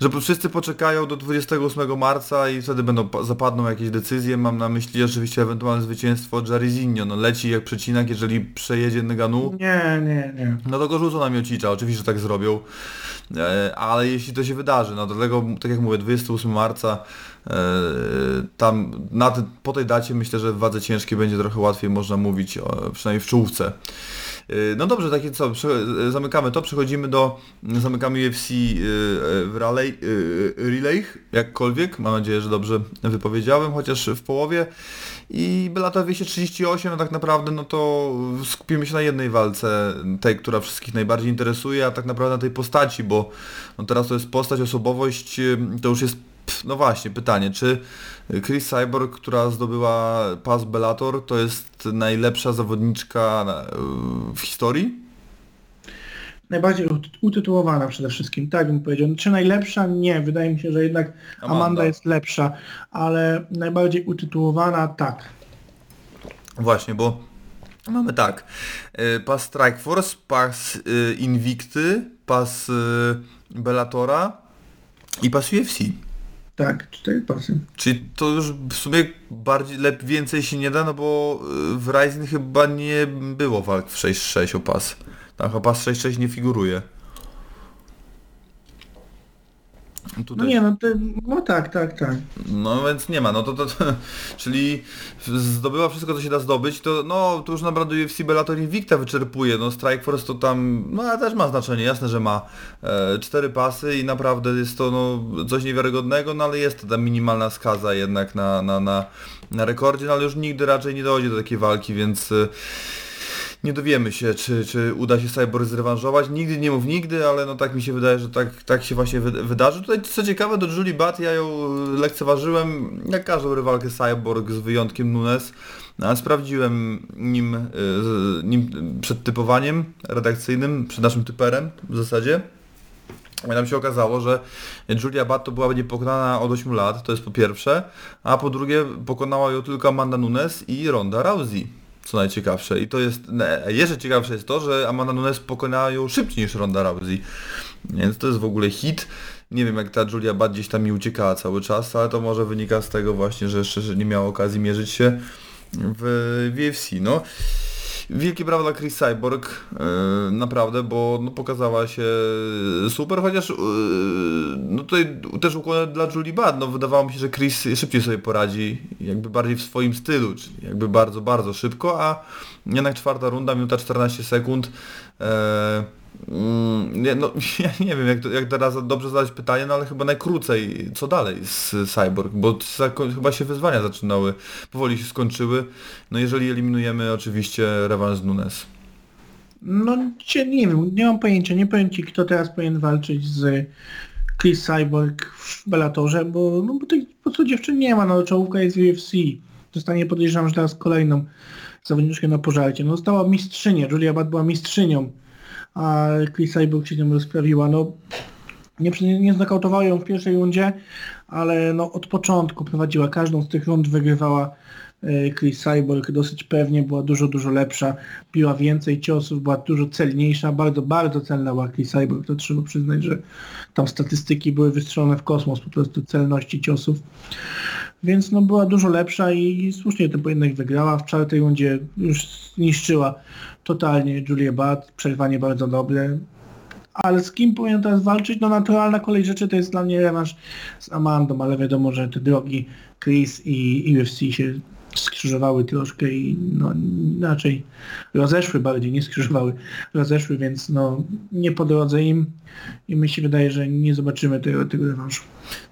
że wszyscy poczekają do 28 marca i wtedy będą zapadną jakieś decyzje. Mam na myśli oczywiście ewentualne zwycięstwo Jarizinho. No leci jak przecinak, jeżeli przejedzie Neganu. Nie, nie, nie. No to go rzucą na Miocicza, oczywiście, że tak zrobią. E, ale jeśli to się wydarzy, no dlatego, tak jak mówię, 28 marca, e, tam na po tej dacie myślę, że w wadze ciężkiej będzie trochę łatwiej można mówić, o, przynajmniej w czołówce. E, no dobrze, takie co, zamykamy to, przechodzimy do, zamykamy UFC w relay, relay, jakkolwiek, mam nadzieję, że dobrze wypowiedziałem, chociaż w połowie. I Bellator 238, no tak naprawdę, no to skupimy się na jednej walce, tej, która wszystkich najbardziej interesuje, a tak naprawdę na tej postaci, bo no teraz to jest postać, osobowość, to już jest, no właśnie, pytanie, czy Chris Cyborg, która zdobyła pas Bellator, to jest najlepsza zawodniczka w historii? najbardziej utytułowana przede wszystkim, tak bym powiedział. Czy najlepsza? Nie, wydaje mi się, że jednak Amanda, Amanda jest lepsza, ale najbardziej utytułowana tak. Właśnie, bo mamy tak, y, pas Strike Force, pas y, Invicty, pas Bellatora i pas UFC. Tak, cztery pasy. Czyli to już w sumie bardziej, lep, więcej się nie da, no bo w Rising chyba nie było walk w 6-6 o pas. Tam chyba 6-6 nie figuruje. Tutaj... No nie, no, to, no tak, tak, tak. No więc nie ma, no to, to, to czyli zdobyła wszystko co się da zdobyć, to no to już naprawdę UFC Bellator Invicta wyczerpuje, no Strikeforce to tam, no ale też ma znaczenie, jasne, że ma e, cztery pasy i naprawdę jest to no coś niewiarygodnego, no ale jest ta minimalna skaza jednak na, na, na, na rekordzie, no ale już nigdy raczej nie dojdzie do takiej walki, więc e, nie dowiemy się, czy, czy uda się Cyborg zrewanżować. Nigdy nie mów nigdy, ale no tak mi się wydaje, że tak, tak się właśnie wydarzy. Tutaj co ciekawe, do Julie Bat ja ją lekceważyłem, jak każdą rywalkę Cyborg z wyjątkiem Nunes. No, sprawdziłem nim, y, nim przed typowaniem redakcyjnym, przed naszym typerem w zasadzie. I nam się okazało, że Julia Bat to była niepokonana od 8 lat, to jest po pierwsze, a po drugie pokonała ją tylko Amanda Nunes i Ronda Rousey co najciekawsze. I to jest, jeszcze ciekawsze jest to, że Amanda Nunes pokonała ją szybciej niż Ronda Rousey. Więc to jest w ogóle hit. Nie wiem jak ta Julia Bad gdzieś tam mi uciekała cały czas, ale to może wynika z tego właśnie, że jeszcze nie miała okazji mierzyć się w, w UFC. No. Wielkie brawo dla Chris Cyborg, yy, naprawdę, bo no, pokazała się super, chociaż yy, no tutaj też ukłony dla Julie Bad, no wydawało mi się, że Chris szybciej sobie poradzi, jakby bardziej w swoim stylu, czyli jakby bardzo, bardzo szybko, a jednak czwarta runda, minuta 14 sekund, yy, Mm, nie, no, ja nie wiem jak, jak teraz dobrze zadać pytanie, no ale chyba najkrócej, co dalej z Cyborg, bo chyba się wyzwania zaczynały, powoli się skończyły, no jeżeli eliminujemy oczywiście rewanż z Nunes. No nie wiem, nie mam pojęcia, nie powiem Ci kto teraz powinien walczyć z Chris Cyborg w Bellatorze, bo, no, bo tej po prostu dziewczyn nie ma, no czołówka jest w UFC. Zostanie podejrzewam, że teraz kolejną zawodniczkę na pożarcie. No została mistrzynią, Julia Bad była mistrzynią a Chris Cyborg się tym rozprawiła. No, nie, nie ją w pierwszej rundzie, ale no, od początku prowadziła każdą z tych rund, wygrywała e, Chris Cyborg dosyć pewnie, była dużo, dużo lepsza, biła więcej ciosów, była dużo celniejsza, bardzo, bardzo celna była Chris Cyborg, to trzeba przyznać, że tam statystyki były wystrzelone w kosmos po prostu celności ciosów. Więc no była dużo lepsza i słusznie ten pojedynek wygrała. W czwartej rundzie już zniszczyła totalnie Julia Bad, przerwanie bardzo dobre. Ale z kim powinien teraz walczyć? No naturalna kolej rzeczy to jest dla mnie rewanż z Amandą, ale wiadomo, że te drogi Chris i UFC się skrzyżowały troszkę i no inaczej rozeszły bardziej, nie skrzyżowały, rozeszły, więc no nie po drodze im i mi się wydaje, że nie zobaczymy tego, tego rewanżu.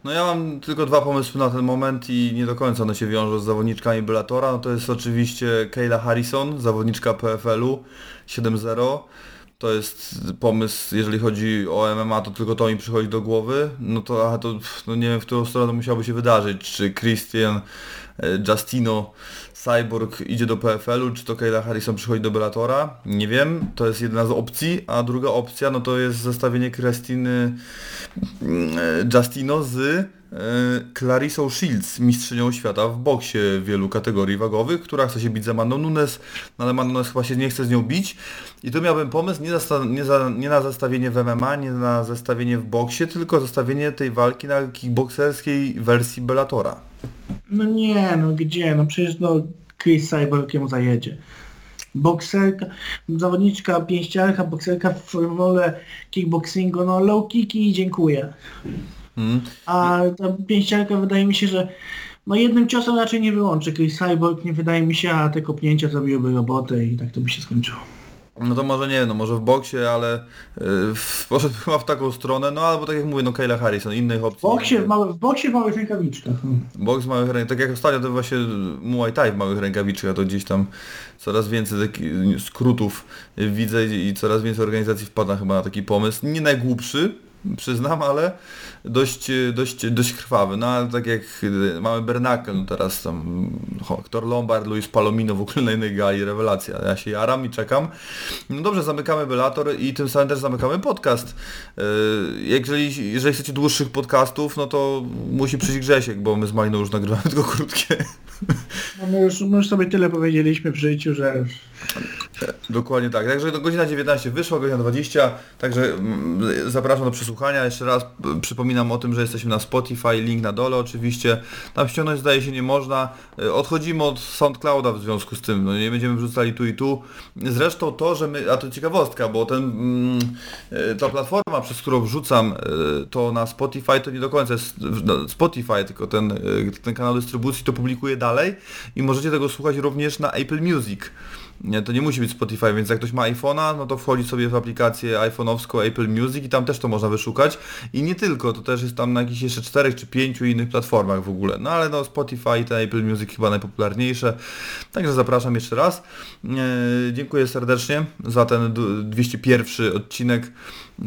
No ja mam tylko dwa pomysły na ten moment i nie do końca one się wiążą z zawodniczkami Bellatora. No to jest oczywiście Kayla Harrison, zawodniczka PFL-u 7-0. To jest pomysł, jeżeli chodzi o MMA, to tylko to mi przychodzi do głowy. No to, aha, to no nie wiem, w którą stronę to musiałoby się wydarzyć. Czy Christian Justino Cyborg idzie do PFL-u, czy to Kayla Harrison przychodzi do Bellatora? Nie wiem, to jest jedna z opcji, a druga opcja no to jest zestawienie Christiny mm, e, Justino z e, Clarissą Shields, mistrzynią świata w boksie wielu kategorii wagowych, która chce się bić za Amanda Nunes, no ale Amanda Nunes chyba się nie chce z nią bić. I tu miałbym pomysł nie, nie, nie na zestawienie w MMA, nie na zestawienie w boksie, tylko zestawienie tej walki na kickbokserskiej wersji Bellatora. No nie, no gdzie, no przecież no Chris Cyborg ją zajedzie. Bokserka, zawodniczka, pięściarka, bokserka w formule kickboxingu, no low kicki i dziękuję. Mm. A ta pięściarka wydaje mi się, że no jednym ciosem raczej nie wyłączy. Chris Cyborg nie wydaje mi się, a te kopnięcia zrobiłyby robotę i tak to by się skończyło. No to może nie, no może w boksie, ale yy, w- poszedł chyba w taką stronę, no albo tak jak mówię, no Kayla Harrison, innych W opcji. boksie nie w, małe, w, boksie w małych rękawiczkach. Hmm. Boks w małych rękawiczkach, tak jak ostatnio to właśnie Muay Thai w małych rękawiczkach, to gdzieś tam coraz więcej takich skrótów widzę i coraz więcej organizacji wpada chyba na taki pomysł. Nie najgłupszy, przyznam, ale dość, dość, dość krwawy. No ale tak jak mamy Bernacle, no teraz tam Hector Lombard, Luis Palomino w ogóle na innej gali, rewelacja. Ja się jaram i czekam. No dobrze, zamykamy Bellator i tym samym też zamykamy podcast. Yy, Jeżeli, jeżeli chcecie dłuższych podcastów, no to musi przyjść Grzesiek, bo my z Maliną już nagrywamy tylko krótkie. No my, już, my już sobie tyle powiedzieliśmy w życiu, że Dokładnie tak. Także godzina 19 wyszła, godzina 20, także mm, zapraszam do przesłuchania. Jeszcze raz p- przypominam o tym, że jesteśmy na Spotify, link na dole oczywiście. Tam ściągnąć zdaje się nie można. Y, Odchodzimy od SoundClouda w związku z tym, no nie będziemy wrzucali tu i tu. Zresztą to, że my, a to ciekawostka, bo ten, mm, y, ta platforma, przez którą wrzucam to na Spotify, to nie do końca jest no, Spotify, tylko ten, ten kanał dystrybucji to publikuje dalej i możecie tego słuchać również na Apple Music. Nie, to nie musi być Spotify, więc jak ktoś ma iPhone'a, no to wchodzi sobie w aplikację iPhone'owską Apple Music i tam też to można wyszukać. I nie tylko, to też jest tam na jakichś jeszcze czterech czy pięciu innych platformach w ogóle. No ale no Spotify i ten Apple Music chyba najpopularniejsze. Także zapraszam jeszcze raz. E, dziękuję serdecznie za ten d- 201 odcinek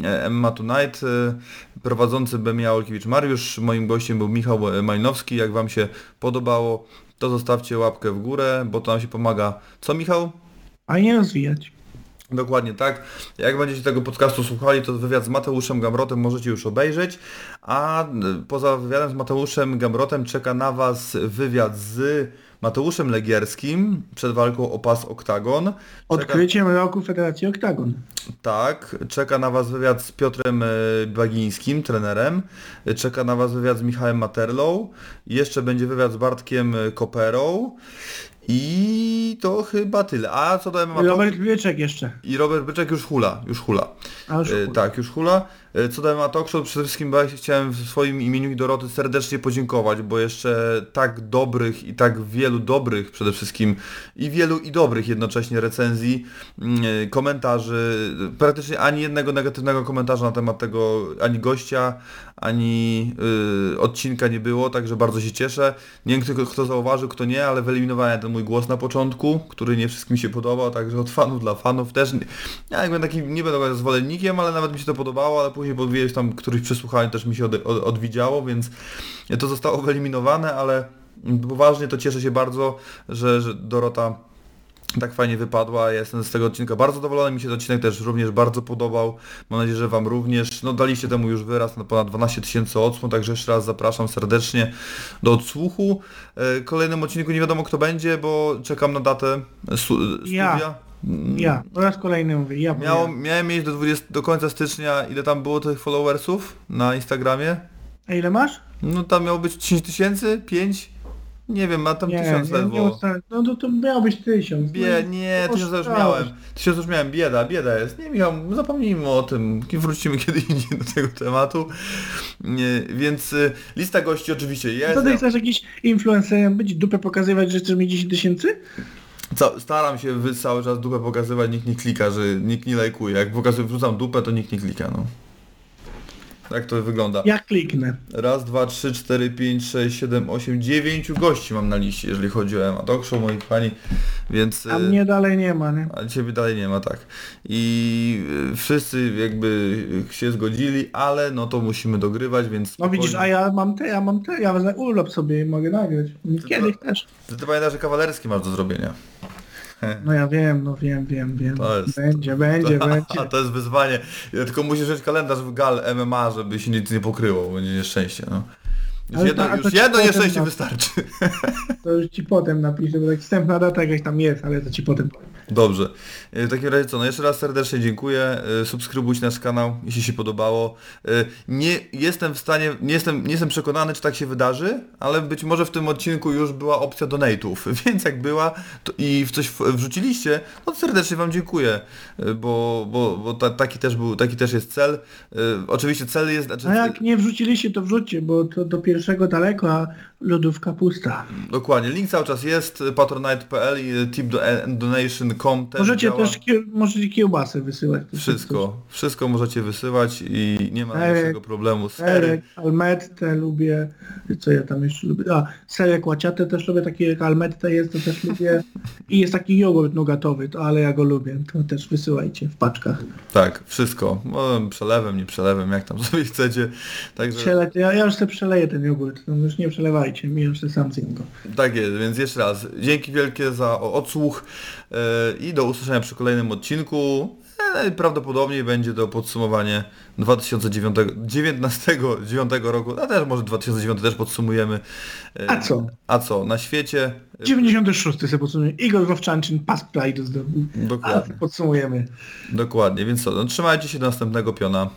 e, Emma Tonight. E, prowadzący byłem ja, Olkiewicz Mariusz. Moim gościem był Michał Malinowski. Jak Wam się podobało, to zostawcie łapkę w górę, bo to nam się pomaga. Co Michał? a nie rozwijać. Dokładnie tak. Jak będziecie tego podcastu słuchali, to wywiad z Mateuszem Gamrotem możecie już obejrzeć, a y, poza wywiadem z Mateuszem Gamrotem czeka na Was wywiad z Mateuszem Legierskim przed walką o pas Oktagon. Czeka, Odkryciem roku Federacji Oktagon. tak, czeka na Was wywiad z Piotrem y, Bagińskim, trenerem. Czeka na Was wywiad z Michałem Materlą. Jeszcze będzie wywiad z Bartkiem y, Koperą. I to chyba tyle. A co do MMA... Robert Wieczek jeszcze. I Robert Byczek już hula, już hula. A już E, chuj. tak, już hula. E, Co do MMA Talk Show, przede wszystkim chciałem w swoim imieniu i Doroty serdecznie podziękować, bo jeszcze tak dobrych i tak wielu dobrych przede wszystkim i wielu i dobrych jednocześnie recenzji, mm, e, komentarzy, praktycznie ani jednego negatywnego komentarza na temat tego ani gościa, ani y, odcinka nie było, także bardzo się cieszę. Nie wiem kto, kto zauważył, kto nie, ale wyeliminowałem ten mój głos na początku, który nie wszystkim się podobał, także od fanów dla fanów też. nie- Ja jakby taki nie będę zwolennikiem, ale nawet mi się to podobało, ale później po ileś tam któryś przesłuchaniu też mi się od, od, odwidziało, więc to zostało wyeliminowane, ale poważnie to cieszę się bardzo, że, że Dorota tak fajnie wypadła. Ja jestem z tego odcinka bardzo zadowolony. Mi się ten odcinek też również bardzo podobał. Mam nadzieję, że Wam również. No daliście temu już wyraz na ponad 12 tysięcy odsłon, także jeszcze raz zapraszam serdecznie do odsłuchu. E, Kolejnym odcinku nie wiadomo kto będzie, bo czekam na datę stu, Ja. studia. Ja, po raz kolejny mówię, ja Miało, miałem mieć do, 20, do końca stycznia, ile tam było tych followersów na Instagramie? A ile masz? No tam miało być 10 tysięcy? 5? Nie wiem, ma tam Nie, tysiąc nie, ledwo. nie. No to, to miał być tysiąc. Bie, No, nie, to tysiąc już miałem. Tysiąc już miałem, bieda, bieda jest. Nie Michał, zapomnijmy o tym, wrócimy kiedy indziej do tego tematu. Nie, więc y, lista gości oczywiście jest. To ty chcesz jakiś influencerem być, dupę pokazywać, że chcesz mieć 10 tysięcy? Ca- staram się wy cały czas dupę pokazywać, nikt nie klika, że nikt nie lajkuje. Jak pokazuję, wrzucam dupę, to nikt nie klika, no. Tak to wygląda. Ja kliknę. Raz, dwa, trzy, cztery, pięć, sześć, siedem, osiem, dziewięciu gości mam na liście, jeżeli chodzi o Emma Talk Show, moi kochani, więc... A mnie dalej nie ma, nie? A ciebie dalej nie ma, tak. I y, wszyscy jakby się zgodzili, ale no to musimy dogrywać, więc... No widzisz, a spokojnie. ja mam te, ja mam te, ja wezmę urlop sobie i mogę nagrać. Kiedy chcesz. Ty, ty pamiętasz, że kawalerski masz do zrobienia. No ja wiem, no wiem, wiem, wiem. To jest- Będzie, będzie, A będzie. to jest wyzwanie. Ja tylko musisz mieć kalendarz w gal MMA, żeby się nic nie pokryło, bo będzie nieszczęście, no. Już Ale jedno, to- a to już ci jedno potem nieszczęście na- wystarczy. To już ci potem napiszę, bo tak wstępna data jakaś tam jest, ale to ci potem powiem. Dobrze. E, W takim razie co, no jeszcze raz serdecznie dziękuję. E, Subskrybujcie nasz kanał, jeśli się podobało. E, Nie jestem w stanie, nie jestem, nie jestem przekonany, czy tak się wydarzy, ale być może w tym odcinku już była opcja donate'ów, więc jak była i w coś wrzuciliście, no to serdecznie Wam dziękuję, bo, bo, bo ta, taki też był, taki też jest cel. Oczywiście cel jest, znaczy, A jak nie wrzuciliście, to wrzućcie, bo to do pierwszego daleko, a lodówka pusta. dokładnie, link cały czas jest, patronite.pl i e, tipdonation.com Możecie działa. też kie- możecie kiełbasy wysyłać. Wszystko, wszystko możecie wysyłać i nie ma Serek, najmniejszego problemu. Serek, almettę lubię, co ja tam jeszcze lubię, a serek łaciatę też lubię, taki jak almette jest, to też lubię i jest taki jogurt nugatowy, to, ale ja go lubię, to też wysyłajcie w paczkach. Tak, wszystko. No, przelewem, nie przelewem, jak tam sobie chcecie. Także Przele, ja, ja już sobie przeleję ten jogurt, no już nie przelewajcie, mi już sobie sam zjem go. tak jest, więc jeszcze raz dzięki wielkie za odsłuch i do usłyszenia przy kolejnym odcinku. E, prawdopodobnie będzie to podsumowanie 2019 9 roku, a też może 2009 też podsumujemy. E, A co? A co? Na świecie? 96 sobie podsumuję. Igor Wowczanczyn pas Pride zdobył. A Dokładnie. podsumujemy. Dokładnie, więc co? No, trzymajcie się do następnego piona.